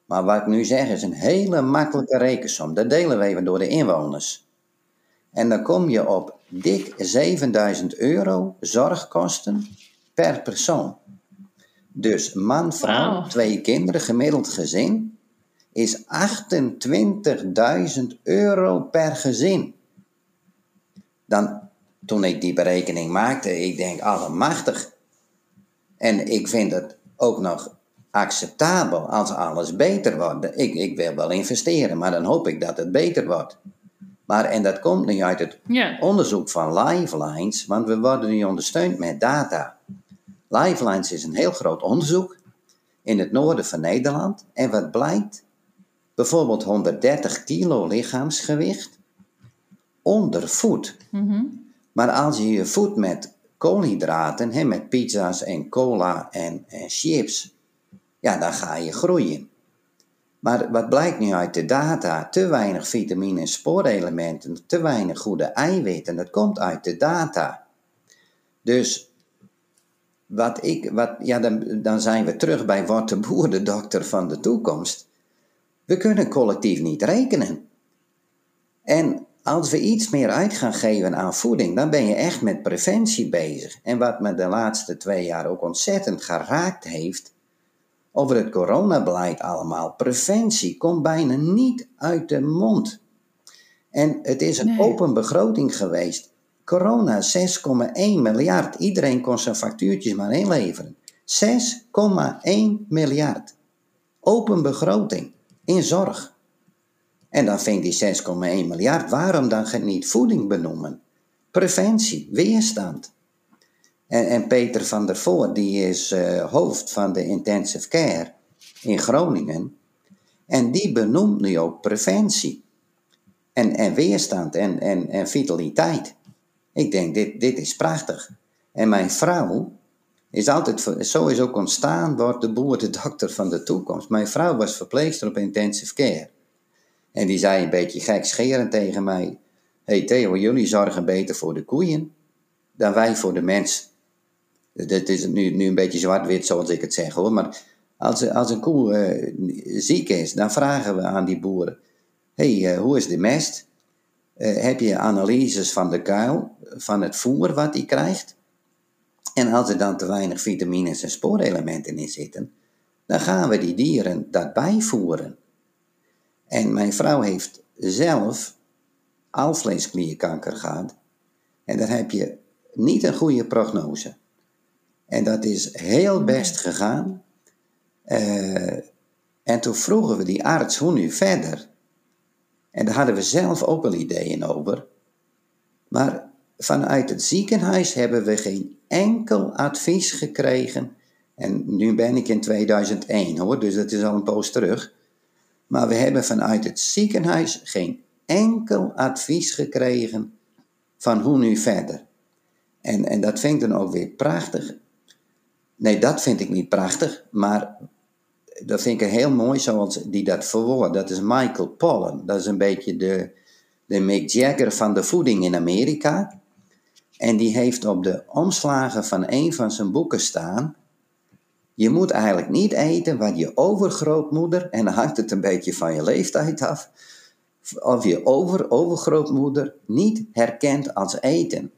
Maar wat ik nu zeg is een hele makkelijke rekensom. Dat delen we even door de inwoners. En dan kom je op dik 7000 euro zorgkosten per persoon. Dus man, vrouw, twee kinderen, gemiddeld gezin, is 28.000 euro per gezin. Dan, toen ik die berekening maakte, ik denk, allemachtig. En ik vind het ook nog acceptabel als alles beter wordt. Ik, ik wil wel investeren, maar dan hoop ik dat het beter wordt. Maar, en dat komt nu uit het onderzoek van Lifelines, want we worden nu ondersteund met data. Lifelines is een heel groot onderzoek in het noorden van Nederland. En wat blijkt? Bijvoorbeeld 130 kilo lichaamsgewicht ondervoed. Mhm. Maar als je je voedt met koolhydraten, hè, met pizza's en cola en, en chips, ja, dan ga je groeien. Maar wat blijkt nu uit de data? Te weinig vitamine en spoorelementen, te weinig goede eiwitten. Dat komt uit de data. Dus wat ik, wat, ja, dan, dan zijn we terug bij Wort de Boer, de dokter van de toekomst. We kunnen collectief niet rekenen. En als we iets meer uit gaan geven aan voeding, dan ben je echt met preventie bezig. En wat me de laatste twee jaar ook ontzettend geraakt heeft, over het coronabeleid allemaal, preventie komt bijna niet uit de mond. En het is een Nee. open begroting geweest. Corona 6,1 miljard. Iedereen kon zijn factuurtjes maar inleveren. 6,1 miljard. Open begroting in zorg. En dan vind die 6,1 miljard, waarom dan niet voeding benoemen? Preventie, weerstand. En, en Peter van der Voort, die is eh, hoofd van de intensive care in Groningen. En die benoemt nu ook preventie. En, en weerstand en, en, en vitaliteit. Ik denk, dit, dit is prachtig. En mijn vrouw is altijd, zo is ook ontstaan, wordt de boer de dokter van de toekomst. Mijn vrouw was verpleegster op intensive care. En die zei een beetje gekscherend tegen mij: hey Theo, jullie zorgen beter voor de koeien dan wij voor de mens. Dit is nu, nu een beetje zwart-wit zoals ik het zeg hoor, maar als, als een koe eh, ziek is, dan vragen we aan die boeren: hey, eh, hoe is de mest? Eh, heb je analyses van de kuil, van het voer wat hij krijgt? En als er dan te weinig vitamines en spoorelementen in zitten, dan gaan we die dieren dat bijvoeren. En mijn vrouw heeft zelf alvleesklierkanker gehad. En dan heb je niet een goede prognose. En dat is heel best gegaan. Eh, en toen vroegen we die arts, hoe nu verder? En daar hadden we zelf ook wel ideeën over. Maar vanuit het ziekenhuis hebben we geen enkel advies gekregen. En nu ben ik in 2001 hoor, dus dat is al een poos terug. Maar we hebben vanuit het ziekenhuis geen enkel advies gekregen van hoe nu verder. En, en dat vind ik dan ook weer prachtig. Nee, dat vind ik niet prachtig, maar dat vind ik heel mooi zoals die dat verwoordt. Dat is Michael Pollan. Dat is een beetje de, de Mick Jagger van de voeding in Amerika. En die heeft op de omslagen van een van zijn boeken staan. Je moet eigenlijk niet eten wat je overgrootmoeder, en dan hangt het een beetje van je leeftijd af, of je over, overgrootmoeder niet herkent als eten.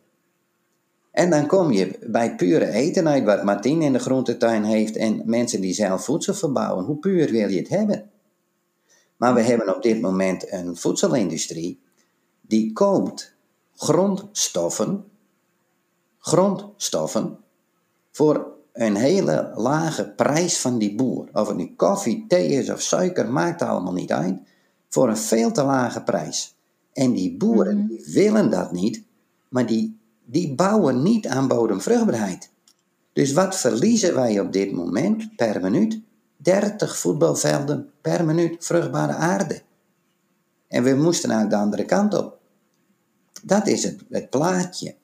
En dan kom je bij pure eten uit wat Martien in de groentetuin heeft en mensen die zelf voedsel verbouwen. Hoe puur wil je het hebben? Maar we hebben op dit moment een voedselindustrie die koopt grondstoffen, grondstoffen voor een hele lage prijs van die boer. Of het nu koffie, thee is of suiker, maakt allemaal niet uit. Voor een veel te lage prijs. En die boeren die willen dat niet, maar die, die bouwen niet aan bodemvruchtbaarheid. Dus wat verliezen wij op dit moment per minuut? 30 voetbalvelden per minuut vruchtbare aarde. En we moesten naar de andere kant op. Dat is het, het plaatje.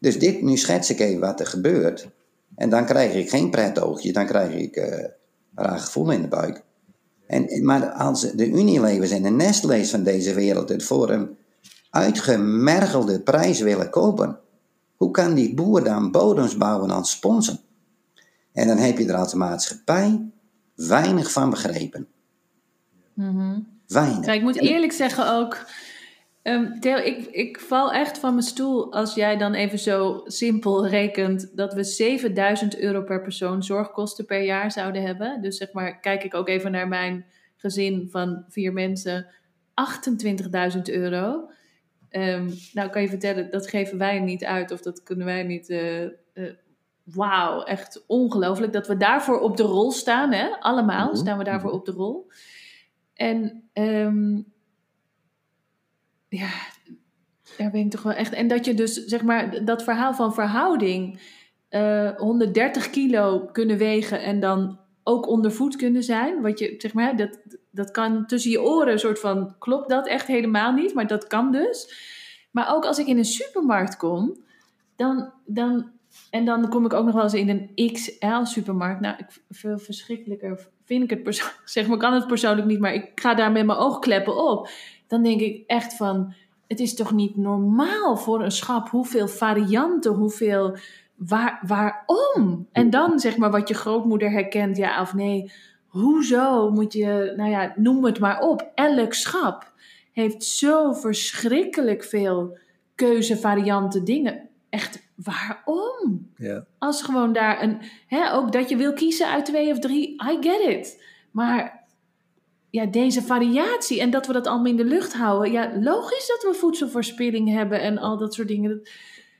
Dus dit, nu schets ik even wat er gebeurt. En dan krijg ik geen oogje, dan krijg ik uh, raar gevoel in de buik. En, maar als de Unilevers en de Nestle's van deze wereld het voor een uitgemergelde prijs willen kopen, hoe kan die boer dan bodems bouwen aan sponsen? En dan heb je er als maatschappij weinig van begrepen. Mm Weinig. ik moet eerlijk zeggen ook. Um, Theo, ik, ik val echt van mijn stoel als jij dan even zo simpel rekent dat we 7000 euro per persoon zorgkosten per jaar zouden hebben. Dus zeg maar, kijk ik ook even naar mijn gezin van vier mensen, 28.000 euro. Um, nou kan je vertellen, dat geven wij niet uit of dat kunnen wij niet. Uh, uh, Wauw, echt ongelooflijk dat we daarvoor op de rol staan. Hè? Allemaal mhm. staan we daarvoor mhm. op de rol. En um, ja, daar ben ik toch wel echt. En dat je dus, zeg maar, dat verhaal van verhouding. Uh, eh, 130 kilo kunnen wegen en dan ook onder voet kunnen zijn. Wat je, zeg maar, dat, dat kan tussen je oren een soort van, klopt dat echt helemaal niet, maar dat kan dus. Maar ook als ik in een supermarkt kom, dan, dan en dan kom ik ook nog wel eens in een XL-supermarkt. Nou, ik, veel verschrikkelijker vind ik het persoonlijk. Zeg maar, kan het persoonlijk niet, maar ik ga daar met mijn oogkleppen op. Dan denk ik echt van, het is toch niet normaal voor een schap hoeveel varianten, hoeveel, waar, waarom? En dan zeg maar wat je grootmoeder herkent, ja of nee. Hoezo moet je, nou ja, noem het maar op. Elk schap heeft zo verschrikkelijk veel keuzevarianten, dingen. Echt waarom? Ja. Als gewoon daar een, hè, ook dat je wil kiezen uit twee of drie, I get it. Maar ja, deze variatie en dat we dat allemaal in de lucht houden. Ja, logisch dat we voedselverspilling hebben en al dat soort dingen.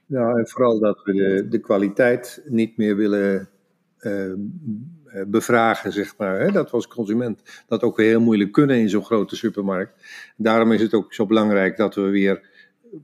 Nou, en vooral dat we de, de kwaliteit niet meer willen uh, bevragen, zeg maar. Hè? Dat we als consument dat ook weer heel moeilijk kunnen in zo'n grote supermarkt. Daarom is het ook zo belangrijk dat we weer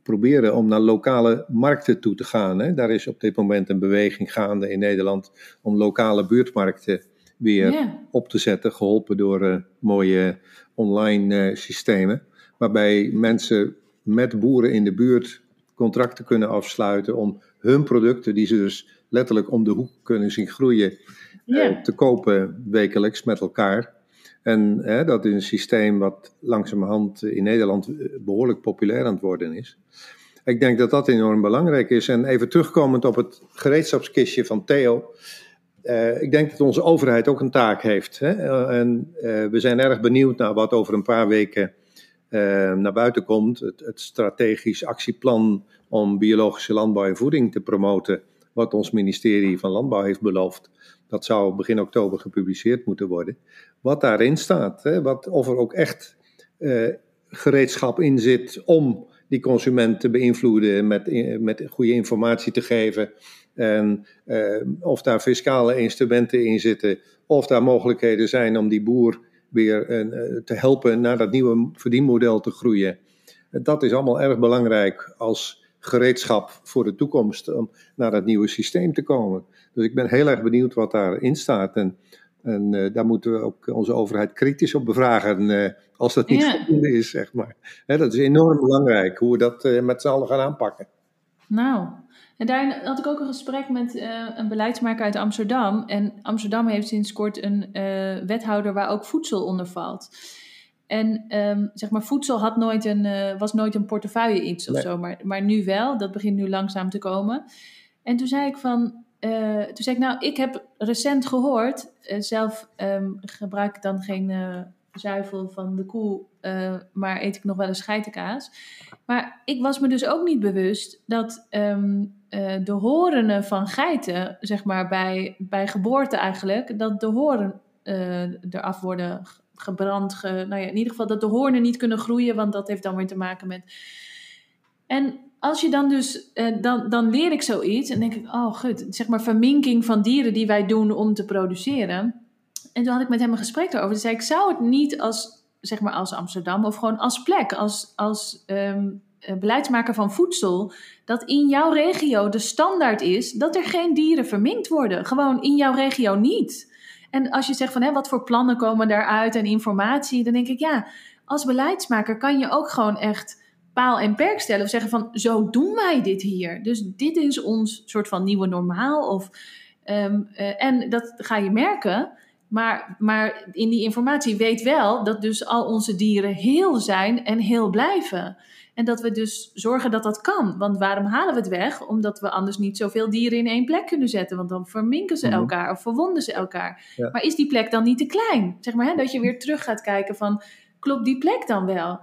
proberen om naar lokale markten toe te gaan. Hè. Daar is op dit moment een beweging gaande in Nederland om lokale buurtmarkten weer op te zetten, geholpen door uh, mooie online uh, systemen, waarbij mensen met boeren in de buurt contracten kunnen afsluiten om hun producten, die ze dus letterlijk om de hoek kunnen zien groeien, uh, te kopen wekelijks met elkaar. En hè, dat is een systeem wat langzamerhand in Nederland eh, behoorlijk populair aan het worden is. Ik denk dat dat enorm belangrijk is. En even terugkomend op het gereedschapskistje van Theo. Uh, ik denk dat onze overheid ook een taak heeft. Hè? Uh, en uh, we zijn erg benieuwd naar wat over een paar weken naar buiten komt. Het, strategisch actieplan om biologische landbouw en voeding te promoten. Wat ons ministerie van Landbouw heeft beloofd. Dat zou begin oktober gepubliceerd moeten worden. Wat daarin staat, hè, wat, of er ook echt gereedschap in zit om die consument te beïnvloeden, met, met goede informatie te geven. En uh, of daar fiscale instrumenten in zitten, of daar mogelijkheden zijn om die boer weer uh, te helpen naar dat nieuwe verdienmodel te groeien. Dat is allemaal erg belangrijk als gereedschap voor de toekomst om naar dat nieuwe systeem te komen. Dus ik ben heel erg benieuwd wat daarin staat. En, en uh, daar moeten we ook onze overheid kritisch op bevragen. Uh, als dat niet ja. voldoende is, zeg maar. Hè, dat is enorm belangrijk, hoe we dat uh, met z'n allen gaan aanpakken. Nou, en daarin had ik ook een gesprek met een beleidsmaker uit Amsterdam. En Amsterdam heeft sinds kort een wethouder waar ook voedsel onder valt. En um, zeg maar, voedsel had nooit een, uh, was nooit een portefeuille iets of zo, maar, maar nu wel. Dat begint nu langzaam te komen. En toen zei ik van, uh, toen zei ik nou, ik heb recent gehoord, uh, zelf um, gebruik ik dan geen zuivel van de koe, maar eet ik nog wel eens geitenkaas. Maar ik was me dus ook niet bewust dat um, de horenen van geiten, zeg maar bij, bij geboorte eigenlijk, dat de horen eraf worden gebrand. Ge, nou ja, in ieder geval dat de hoornen niet kunnen groeien, want dat heeft dan weer te maken met. En als je dan dus, eh, dan, dan leer ik zoiets en denk ik, oh goed, zeg maar verminking van dieren die wij doen om te produceren. En toen had ik met hem een gesprek erover. Toen zei ik, zou het niet als, zeg maar als Amsterdam of gewoon als plek, als, als um, beleidsmaker van voedsel, dat in jouw regio de standaard is dat er geen dieren verminkt worden. Gewoon in jouw regio niet. En als je zegt van hè, wat voor plannen komen daaruit en informatie, dan denk ik ja, als beleidsmaker kan je ook gewoon echt paal en perk stellen. Of zeggen van zo doen wij dit hier. Dus dit is ons soort van nieuwe normaal. Of, ehm, eh, en dat ga je merken. Maar, maar in die informatie weet wel dat dus al onze dieren heel zijn en heel blijven. En dat we dus zorgen dat dat kan. Want waarom halen we het weg? Omdat we anders niet zoveel dieren in één plek kunnen zetten. Want dan verminken ze mhm. elkaar of verwonden ze elkaar. Maar is die plek dan niet te klein? Zeg maar, hè, dat je weer terug gaat kijken van, klopt die plek dan wel?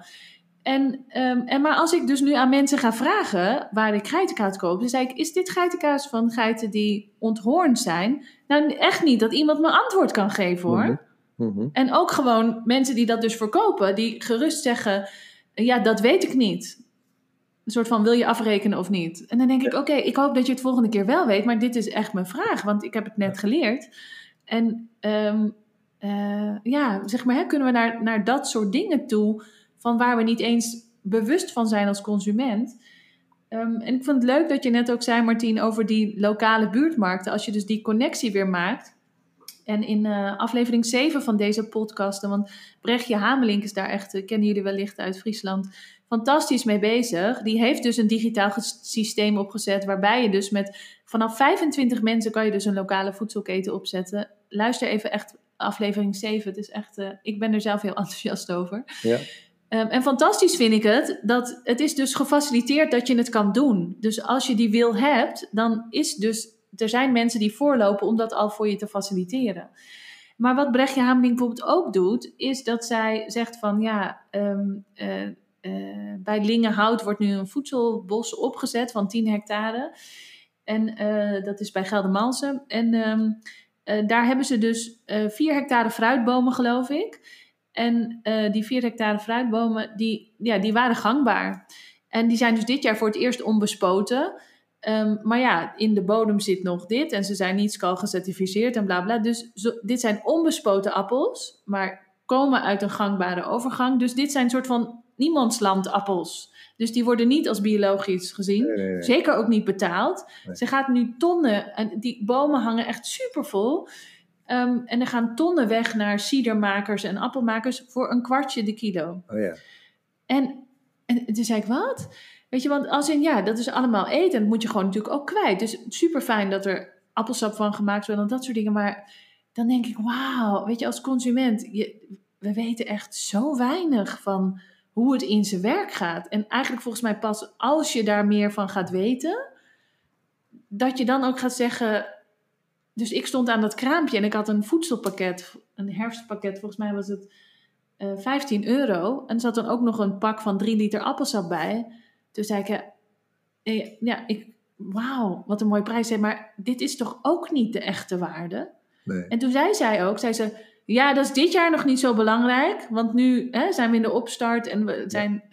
En, um, en maar als ik dus nu aan mensen ga vragen waar ik geitenkaas koop, dan zei ik: Is dit geitenkaas van geiten die onthoornd zijn? Nou, echt niet dat iemand me antwoord kan geven hoor. Mhm. Mhm. En ook gewoon mensen die dat dus verkopen, die gerust zeggen: Ja, dat weet ik niet. Een soort van: Wil je afrekenen of niet? En dan denk ik: Oké, ik hoop dat je het volgende keer wel weet, maar dit is echt mijn vraag, want ik heb het net geleerd. En um, uh, ja, zeg maar, hè, kunnen we naar, naar dat soort dingen toe van waar we niet eens bewust van zijn als consument. Ehm, en ik vond het leuk dat je net ook zei, Martien, over die lokale buurtmarkten. Als je dus die connectie weer maakt. En in uh, aflevering 7 van deze podcasten, want Brechtje Hamelink is daar echt, uh, kennen jullie wellicht uit Friesland, fantastisch mee bezig. Die heeft dus een digitaal systeem opgezet waarbij je dus met vanaf 25 mensen kan je dus een lokale voedselketen opzetten. Luister even echt aflevering 7. Het is echt, uh, ik ben er zelf heel enthousiast over. Ja. Um, en fantastisch vind ik het dat het is dus gefaciliteerd dat je het kan doen. Dus als je die wil hebt, dan is dus er zijn mensen die voorlopen om dat al voor je te faciliteren. Maar wat Brechtje Hameling bijvoorbeeld ook doet, is dat zij zegt van ja, um, uh, uh, bij Lingenhout wordt nu een voedselbos opgezet van 10 hectare. En uh, dat is bij Geldermalsen. En um, daar hebben ze dus 4 hectare fruitbomen, geloof ik. En die vier hectare fruitbomen, die, ja, die waren gangbaar. En die zijn dus dit jaar voor het eerst onbespoten. Um, maar ja, in de bodem zit nog dit en ze zijn niet skal gecertificeerd en bla bla. Dus zo, dit zijn onbespoten appels, maar komen uit een gangbare overgang. Dus dit zijn een soort van niemandsland appels. Dus die worden niet als biologisch gezien. Zeker ook niet betaald. Ze gaat nu tonnen, en die bomen hangen echt super vol. Um, en er gaan tonnen weg naar cidermakers en appelmakers voor een kwartje de kilo. Oh ja. En, en toen zei ik, wat? Weet je, want als in, ja, dat is allemaal eten. En dat moet je gewoon natuurlijk ook kwijt. Dus super fijn dat er appelsap van gemaakt wordt en dat soort dingen. Maar dan denk ik, wauw, weet je, als consument, je, we weten echt zo weinig van hoe het in zijn werk gaat. En eigenlijk volgens mij pas als je daar meer van gaat weten, dat je dan ook gaat zeggen, dus ik stond aan dat kraampje en ik had een voedselpakket, een herfstpakket, volgens mij was het uh, eh, 15 euro. En er zat dan ook nog een pak van 3 liter appelsap bij. Toen zei ik, eh, ja, ik, wauw, wat een mooie prijs. Maar dit is toch ook niet de echte waarde? Nee. En toen zei zij ook, zei ze, ja, dat is dit jaar nog niet zo belangrijk. Want nu hè, zijn we in de opstart en we zijn,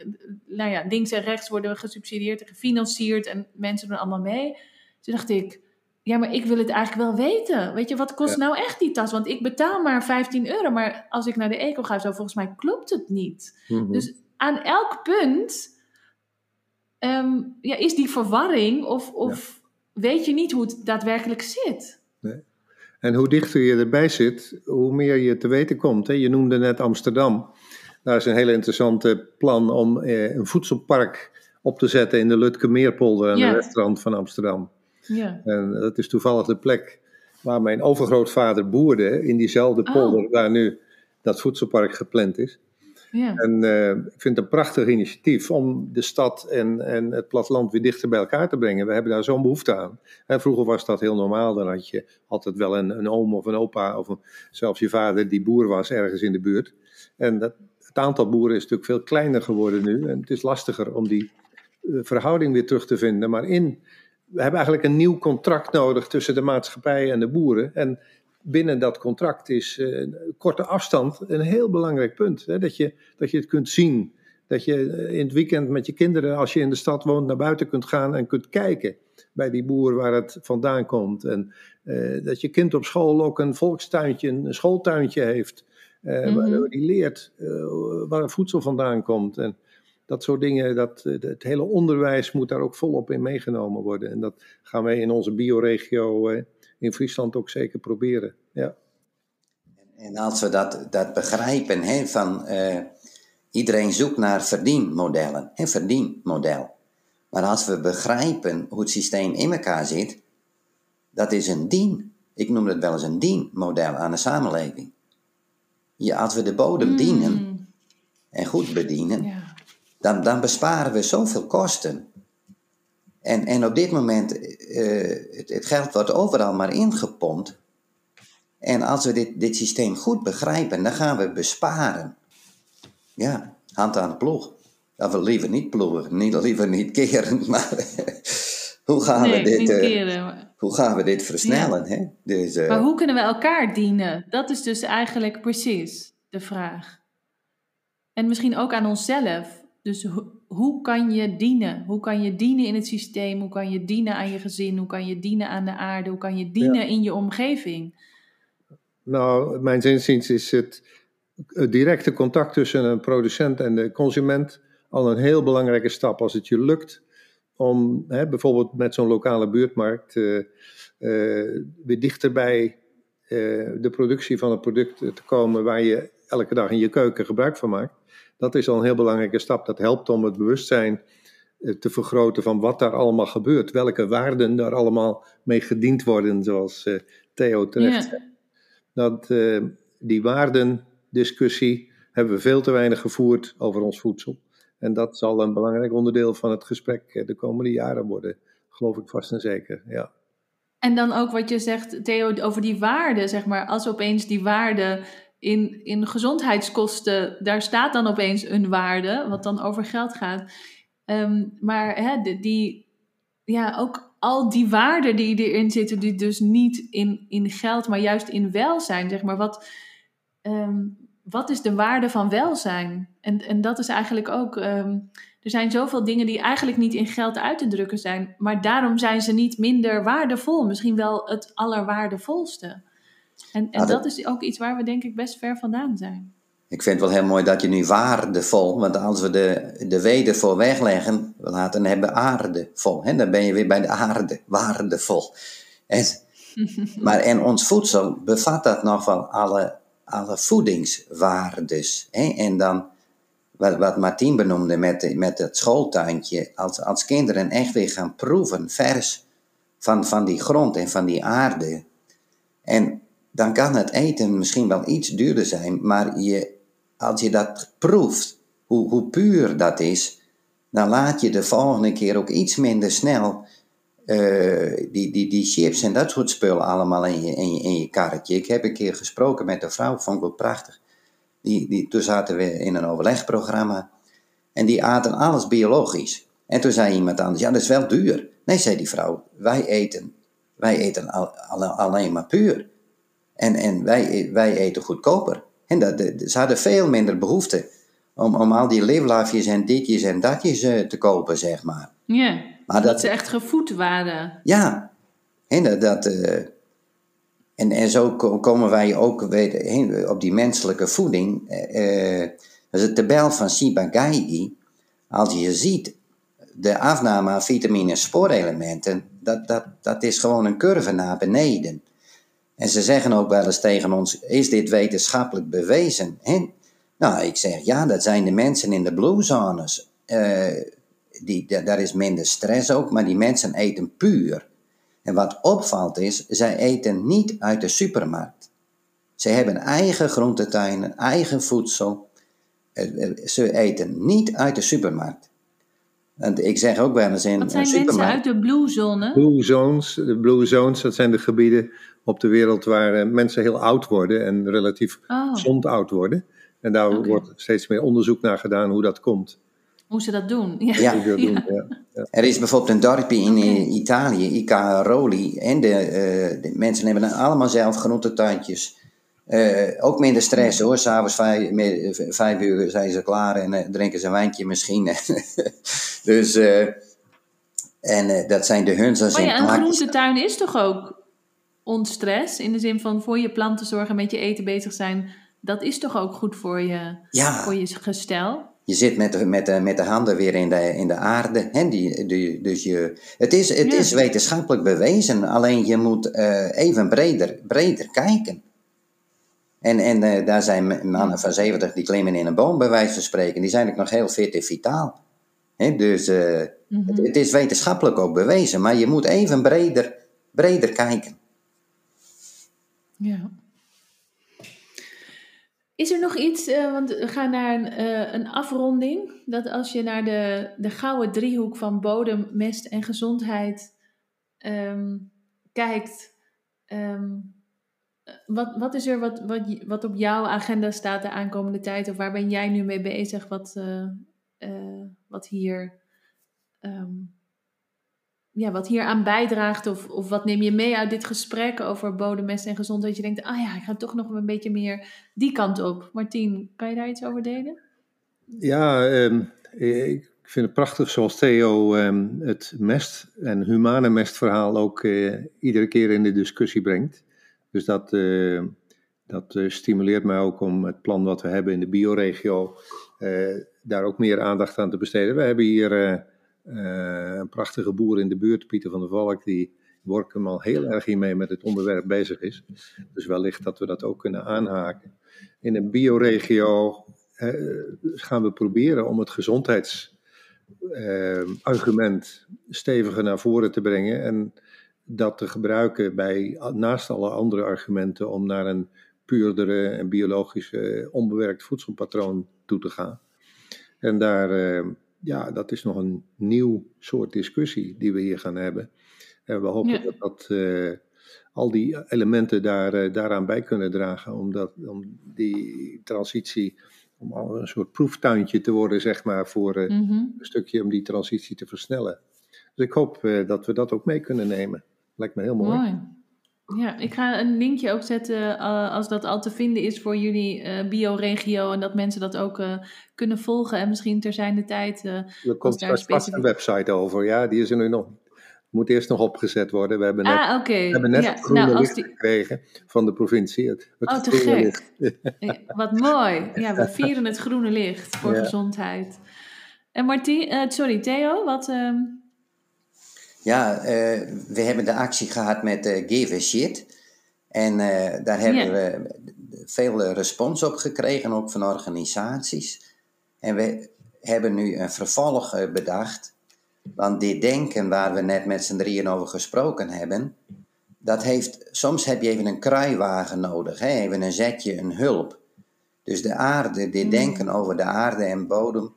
nou ja, links en rechts worden we gesubsidieerd en gefinancierd en mensen doen allemaal mee. Toen dacht ik, ja, maar ik wil het eigenlijk wel weten. Weet je, wat kost nou echt die tas? Want ik betaal maar 15 euro. Maar als ik naar de eco ga, zo volgens mij klopt het niet. Mhm. Dus aan elk punt ehm, ja, is die verwarring of, of weet je niet hoe het daadwerkelijk zit. Nee. En hoe dichter je erbij zit, hoe meer je te weten komt. Hè? Je noemde net Amsterdam. Daar is een hele interessante plan om eh, een voedselpark op te zetten in de Lutkemeerpolder aan de restaurant van Amsterdam. Ja. En dat is toevallig de plek waar mijn overgrootvader boerde, in diezelfde oh. polder waar nu dat voedselpark gepland is. En uh, ik vind het een prachtig initiatief om de stad en, en het platteland weer dichter bij elkaar te brengen. We hebben daar zo'n behoefte aan. En vroeger was dat heel normaal. Dan had je altijd wel een, een oom of een opa of zelfs je vader die boer was ergens in de buurt. En dat, het aantal boeren is natuurlijk veel kleiner geworden nu. En het is lastiger om die uh, verhouding weer terug te vinden. Maar in we hebben eigenlijk een nieuw contract nodig tussen de maatschappij en de boeren. En binnen dat contract is uh, korte afstand een heel belangrijk punt. Hè? Dat, je, dat je het kunt zien. Dat je eh, in het weekend met je kinderen, als je in de stad woont, naar buiten kunt gaan en kunt kijken bij die boer waar het vandaan komt. En uh, dat je kind op school ook een volkstuintje, een schooltuintje heeft. Uh, mm -hmm. Waar die leert waar het voedsel vandaan komt. En dat soort dingen, dat, het hele onderwijs moet daar ook volop in meegenomen worden. En dat gaan wij in onze bioregio in Friesland ook zeker proberen. Ja. En als we dat, dat begrijpen, hè, van iedereen zoekt naar verdienmodellen, hè, verdienmodel. Maar als we begrijpen hoe het systeem in elkaar zit, dat is een dien. Ik noem het wel eens een dienmodel aan de samenleving. Ja, als we de bodem mm. dienen en goed bedienen, ja. dan, dan besparen we zoveel kosten. En, en op dit moment, uh, het, het, geld wordt overal maar ingepompt. En als we dit, dit systeem goed begrijpen, dan gaan we besparen. Ja, hand aan de ploeg. Dat we liever niet ploegen, niet, liever niet keren, maar hoe gaan we dit... Uh, hoe gaan we dit versnellen? Hè? Dus, uh, maar hoe kunnen we elkaar dienen? Dat is dus eigenlijk precies de vraag. En misschien ook aan onszelf. Dus hoe kan je dienen? Hoe kan je dienen in het systeem? Hoe kan je dienen aan je gezin? Hoe kan je dienen aan de aarde? Hoe kan je dienen in je omgeving? Nou, mijn zinziens is het, het directe contact tussen een producent en de consument al een heel belangrijke stap. Als het je lukt om hè, bijvoorbeeld met zo'n lokale buurtmarkt uh, uh, weer dichter bij uh, de productie van een product te komen waar je elke dag in je keuken gebruik van maakt. Dat is al een heel belangrijke stap. Dat helpt om het bewustzijn te vergroten van wat daar allemaal gebeurt. Welke waarden daar allemaal mee gediend worden, zoals Theo terecht zei. Dat die waardendiscussie hebben we veel te weinig gevoerd over ons voedsel. En dat zal een belangrijk onderdeel van het gesprek eh, de komende jaren worden, geloof ik vast en zeker. Ja. En dan ook wat je zegt, Theo, over die waarde, zeg maar, als opeens die waarde in, in gezondheidskosten, daar staat dan opeens een waarde, wat dan over geld gaat. Ehm, maar hè, die, ja, ook al die waarden die erin zitten, die dus niet in, in geld, maar juist in welzijn, zeg maar, wat, ehm, wat is de waarde van welzijn? En, en dat is eigenlijk ook. Ehm, er zijn zoveel dingen die eigenlijk niet in geld uit te drukken zijn, maar daarom zijn ze niet minder waardevol. Misschien wel het allerwaardevolste. En, en dat is ook iets waar we denk ik best ver vandaan zijn. Ik vind het wel heel mooi dat je nu waardevol, want als we de, de weder voor wegleggen, we laten hebben aardevol. Hè? Dan ben je weer bij de aarde, waardevol. En, maar en ons voedsel bevat dat nog wel alle alle voedingswaardes. Hè? En dan, wat, wat Martien benoemde met, met het schooltuintje, als, als kinderen echt weer gaan proeven, vers van, van die grond en van die aarde. En dan kan het eten misschien wel iets duurder zijn, maar je, als je dat proeft, hoe, hoe puur dat is, dan laat je de volgende keer ook iets minder snel uh, die, die, die chips en dat soort spullen allemaal in je, in, je, in je karretje. Ik heb een keer gesproken met een vrouw, vond ik wel prachtig. Die, die, toen zaten we in een overlegprogramma. En die aten alles biologisch. En toen zei iemand anders, ja dat is wel duur. Nee, zei die vrouw, wij eten, wij eten al, alleen maar puur. En, en wij, wij eten goedkoper. En dat, ze hadden veel minder behoefte om, om al die leeflaafjes en ditjes en datjes uh, te kopen, zeg maar. Ja. Maar dat, ze echt gevoed waren. Ja, en dat, uh, en, en zo komen wij ook weet, op die menselijke voeding. Uh, dat is het tabel van Sibagaigi. Als je ziet de afname aan vitamine en spoorelementen, dat, dat, dat is gewoon een curve naar beneden. En ze zeggen ook wel eens tegen ons: is dit wetenschappelijk bewezen? En, nou, ik zeg ja, dat zijn de mensen in de blue zones. Uh, die, daar is minder stress ook, maar die mensen eten puur. En wat opvalt is, zij eten niet uit de supermarkt. Ze hebben eigen groentetuinen, eigen voedsel. Eh, eh, ze eten niet uit de supermarkt. En ik zeg ook wel eens in Wat zijn mensen uit de blue zone? Blue zones, de blue zones, dat zijn de gebieden op de wereld waar eh, mensen heel oud worden en relatief oh. gezond oud worden. En daar wordt steeds meer onderzoek naar gedaan hoe dat komt. Hoe ze dat doen. Ja. ja. ja. ja. Er is bijvoorbeeld een dorpje in okay. Italië, Icaroli. En de, uh, de, mensen hebben allemaal zelf groentetuintjes. Uh, ook minder stress hoor. S'avonds vijf, vijf uur zijn ze klaar en uh, drinken ze een wijntje misschien. dus, en dat zijn de hunzers. Oh ja, een groentetuin is toch ook onstress? In de zin van voor je planten zorgen, met je eten bezig zijn. Dat is toch ook goed voor je, voor je gestel? je zit met de, met de, met de handen weer in de, in de aarde. Hè? Die, die, dus je, het is, het is wetenschappelijk bewezen, alleen je moet uh, even breder, breder kijken. En, en uh, daar zijn mannen van 70 die klimmen in een boom, bij wijze van spreken. Die zijn ook nog heel fit en vitaal. Hè? Dus uh, mm -hmm. het, het, is wetenschappelijk ook bewezen, maar je moet even breder, breder kijken. Ja. Is er nog iets, uh, want we gaan naar een, uh, een, afronding, dat als je naar de, de gouden driehoek van bodem, mest en gezondheid um, kijkt, um, wat, wat is er wat, wat, wat op jouw agenda staat de aankomende tijd, of waar ben jij nu mee bezig, wat, uh, wat hier um, ja, wat hier aan bijdraagt? Of, of wat neem je mee uit dit gesprek over bodemmest en gezondheid? Dat je denkt, ah ja, ik ga toch nog een beetje meer die kant op. Martien, kan je daar iets over delen? Ja, um, ik vind het prachtig zoals Theo um, het mest- en humane mestverhaal ook uh, iedere keer in de discussie brengt. Dus dat, uh, dat uh, stimuleert mij ook om het plan wat we hebben in de bioregio, daar ook meer aandacht aan te besteden. We hebben hier een prachtige boer in de buurt, Pieter van der Valk, die Workum al heel erg hiermee met het onderwerp bezig is. Dus wellicht dat we dat ook kunnen aanhaken. In een bioregio uh, gaan we proberen om het gezondheidsargument uh, steviger naar voren te brengen en dat te gebruiken bij, naast alle andere argumenten om naar een puurdere en biologische onbewerkt voedselpatroon toe te gaan. En daar ja, dat is nog een nieuw soort discussie die we hier gaan hebben. En we hopen ja. dat, dat uh, al die elementen daar, uh, daaraan bij kunnen dragen, omdat, om die transitie, om al een soort proeftuintje te worden, zeg maar, voor uh, mm -hmm. een stukje om die transitie te versnellen. Dus ik hoop dat we dat ook mee kunnen nemen. Lijkt me heel mooi. mooi. Ja, ik ga een linkje ook zetten uh, als dat al te vinden is voor jullie uh, bioregio en dat mensen dat ook uh, kunnen volgen en misschien ter zijn de tijd. er komt straks specifiek... een website over, ja, die is er nu nog. Moet eerst nog opgezet worden. We hebben net, ah, okay. we hebben net ja, het groene nou, licht die... gekregen van de provincie. Het, het oh, te gek. Wat mooi. Ja, we vieren het groene licht voor ja. gezondheid. En Martien, sorry, Theo, wat... ja, uh, we hebben de actie gehad met uh, Give a Shit. En uh, daar hebben we veel respons op gekregen, ook van organisaties. En we hebben nu een vervolg bedacht. Want dit denken waar we net met z'n drieën over gesproken hebben, dat heeft, soms heb je even een kruiwagen nodig, hè? even een zetje, een hulp. Dus de aarde, dit mm. denken over de aarde en bodem,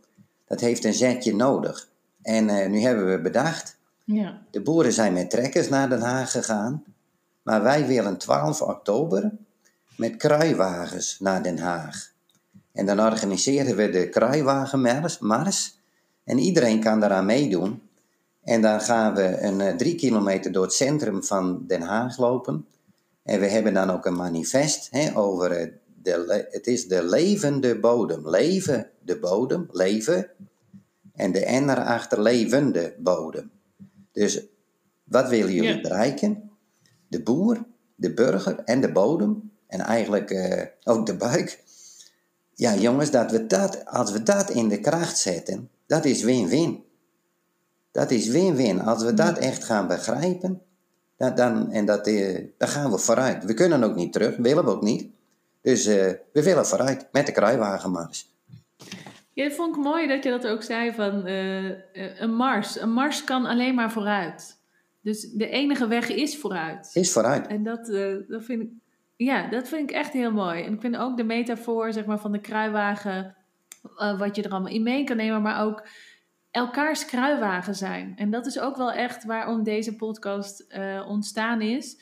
dat heeft een zetje nodig. En nu hebben we bedacht, ja. De boeren zijn met trekkers naar Den Haag gegaan, maar wij willen 12 oktober met kruiwagens naar Den Haag. En dan organiseren we de kruiwagenmars en iedereen kan daaraan meedoen. En dan gaan we een uh, drie kilometer door het centrum van Den Haag lopen. En we hebben dan ook een manifest hè, over uh, de, het is de levende bodem. Leven de bodem, leven. En de N erachter levende bodem. Dus wat willen jullie ja. bereiken? De boer, de burger en de bodem. En eigenlijk uh, ook de buik. Ja, jongens, dat we dat, als we dat in de kracht zetten, dat is win-win. Dat is win-win. Als we dat echt gaan begrijpen, dat, dan, en dat, uh, dan gaan we vooruit. We kunnen ook niet terug, willen we ook niet. Dus uh, we willen vooruit met de kruiwagenmars. Ja, dat vond ik mooi dat je dat ook zei van uh, een mars. Een mars kan alleen maar vooruit. Dus de enige weg is vooruit. Is vooruit. En dat, uh, dat vind ik, ja, dat vind ik echt heel mooi. En ik vind ook de metafoor zeg maar, van de kruiwagen, uh, wat je er allemaal in mee kan nemen, maar ook elkaars kruiwagen zijn. En dat is ook wel echt waarom deze podcast ontstaan is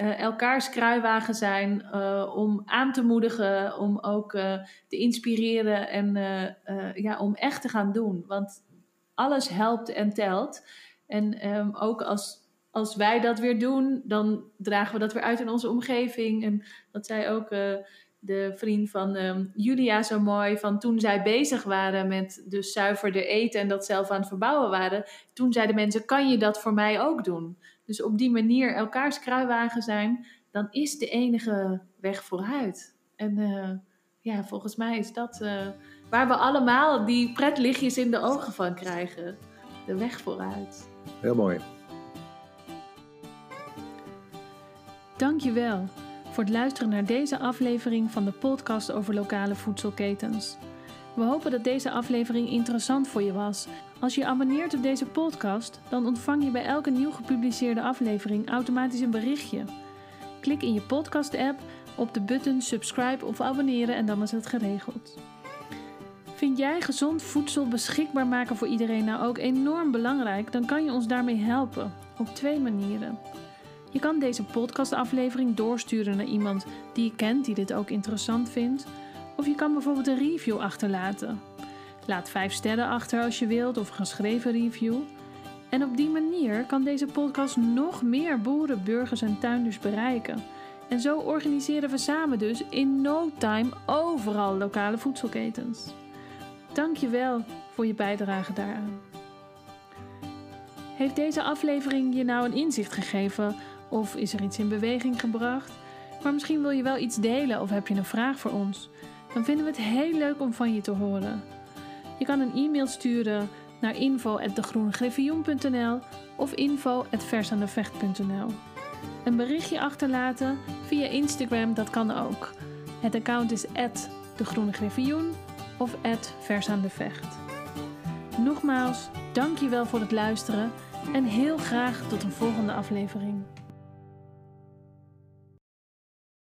uh, elkaars kruiwagen zijn uh, om aan te moedigen, om ook uh, te inspireren en ja, om echt te gaan doen. Want alles helpt en telt. En um, ook als, als wij dat weer doen, dan dragen we dat weer uit in onze omgeving. En dat zei ook de vriend van um, Julia zo mooi, van toen zij bezig waren met dus zuiverder eten en dat zelf aan het verbouwen waren, toen zeiden mensen, kan je dat voor mij ook doen? Dus op die manier elkaars kruiwagen zijn, dan is de enige weg vooruit. En uh, ja, volgens mij is dat uh, waar we allemaal die pretlichtjes in de ogen van krijgen. De weg vooruit. Heel mooi. Dankjewel voor het luisteren naar deze aflevering van de podcast over lokale voedselketens. We hopen dat deze aflevering interessant voor je was. Als je abonneert op deze podcast, dan ontvang je bij elke nieuw gepubliceerde aflevering automatisch een berichtje. Klik in je podcast-app op de button subscribe of abonneren en dan is het geregeld. Vind jij gezond voedsel beschikbaar maken voor iedereen nou ook enorm belangrijk? Dan kan je ons daarmee helpen op twee manieren. Je kan deze podcastaflevering doorsturen naar iemand die je kent die dit ook interessant vindt. Of je kan bijvoorbeeld een review achterlaten. Laat 5 sterren achter als je wilt of een geschreven review. En op die manier kan deze podcast nog meer boeren, burgers en tuinders bereiken. En zo organiseren we samen dus in no time overal lokale voedselketens. Dankjewel voor je bijdrage daaraan. Heeft deze aflevering je nou een inzicht gegeven of is er iets in beweging gebracht? Maar misschien wil je wel iets delen of heb je een vraag voor ons? Dan vinden we het heel leuk om van je te horen. Je kan een e-mail sturen naar info.degroenegriffioen.nl of info.versaandevecht.nl Een berichtje achterlaten via Instagram, dat kan ook. Het account is @degroenegriffioen of @versaandevecht. Nogmaals, dankjewel voor het luisteren en heel graag tot een volgende aflevering.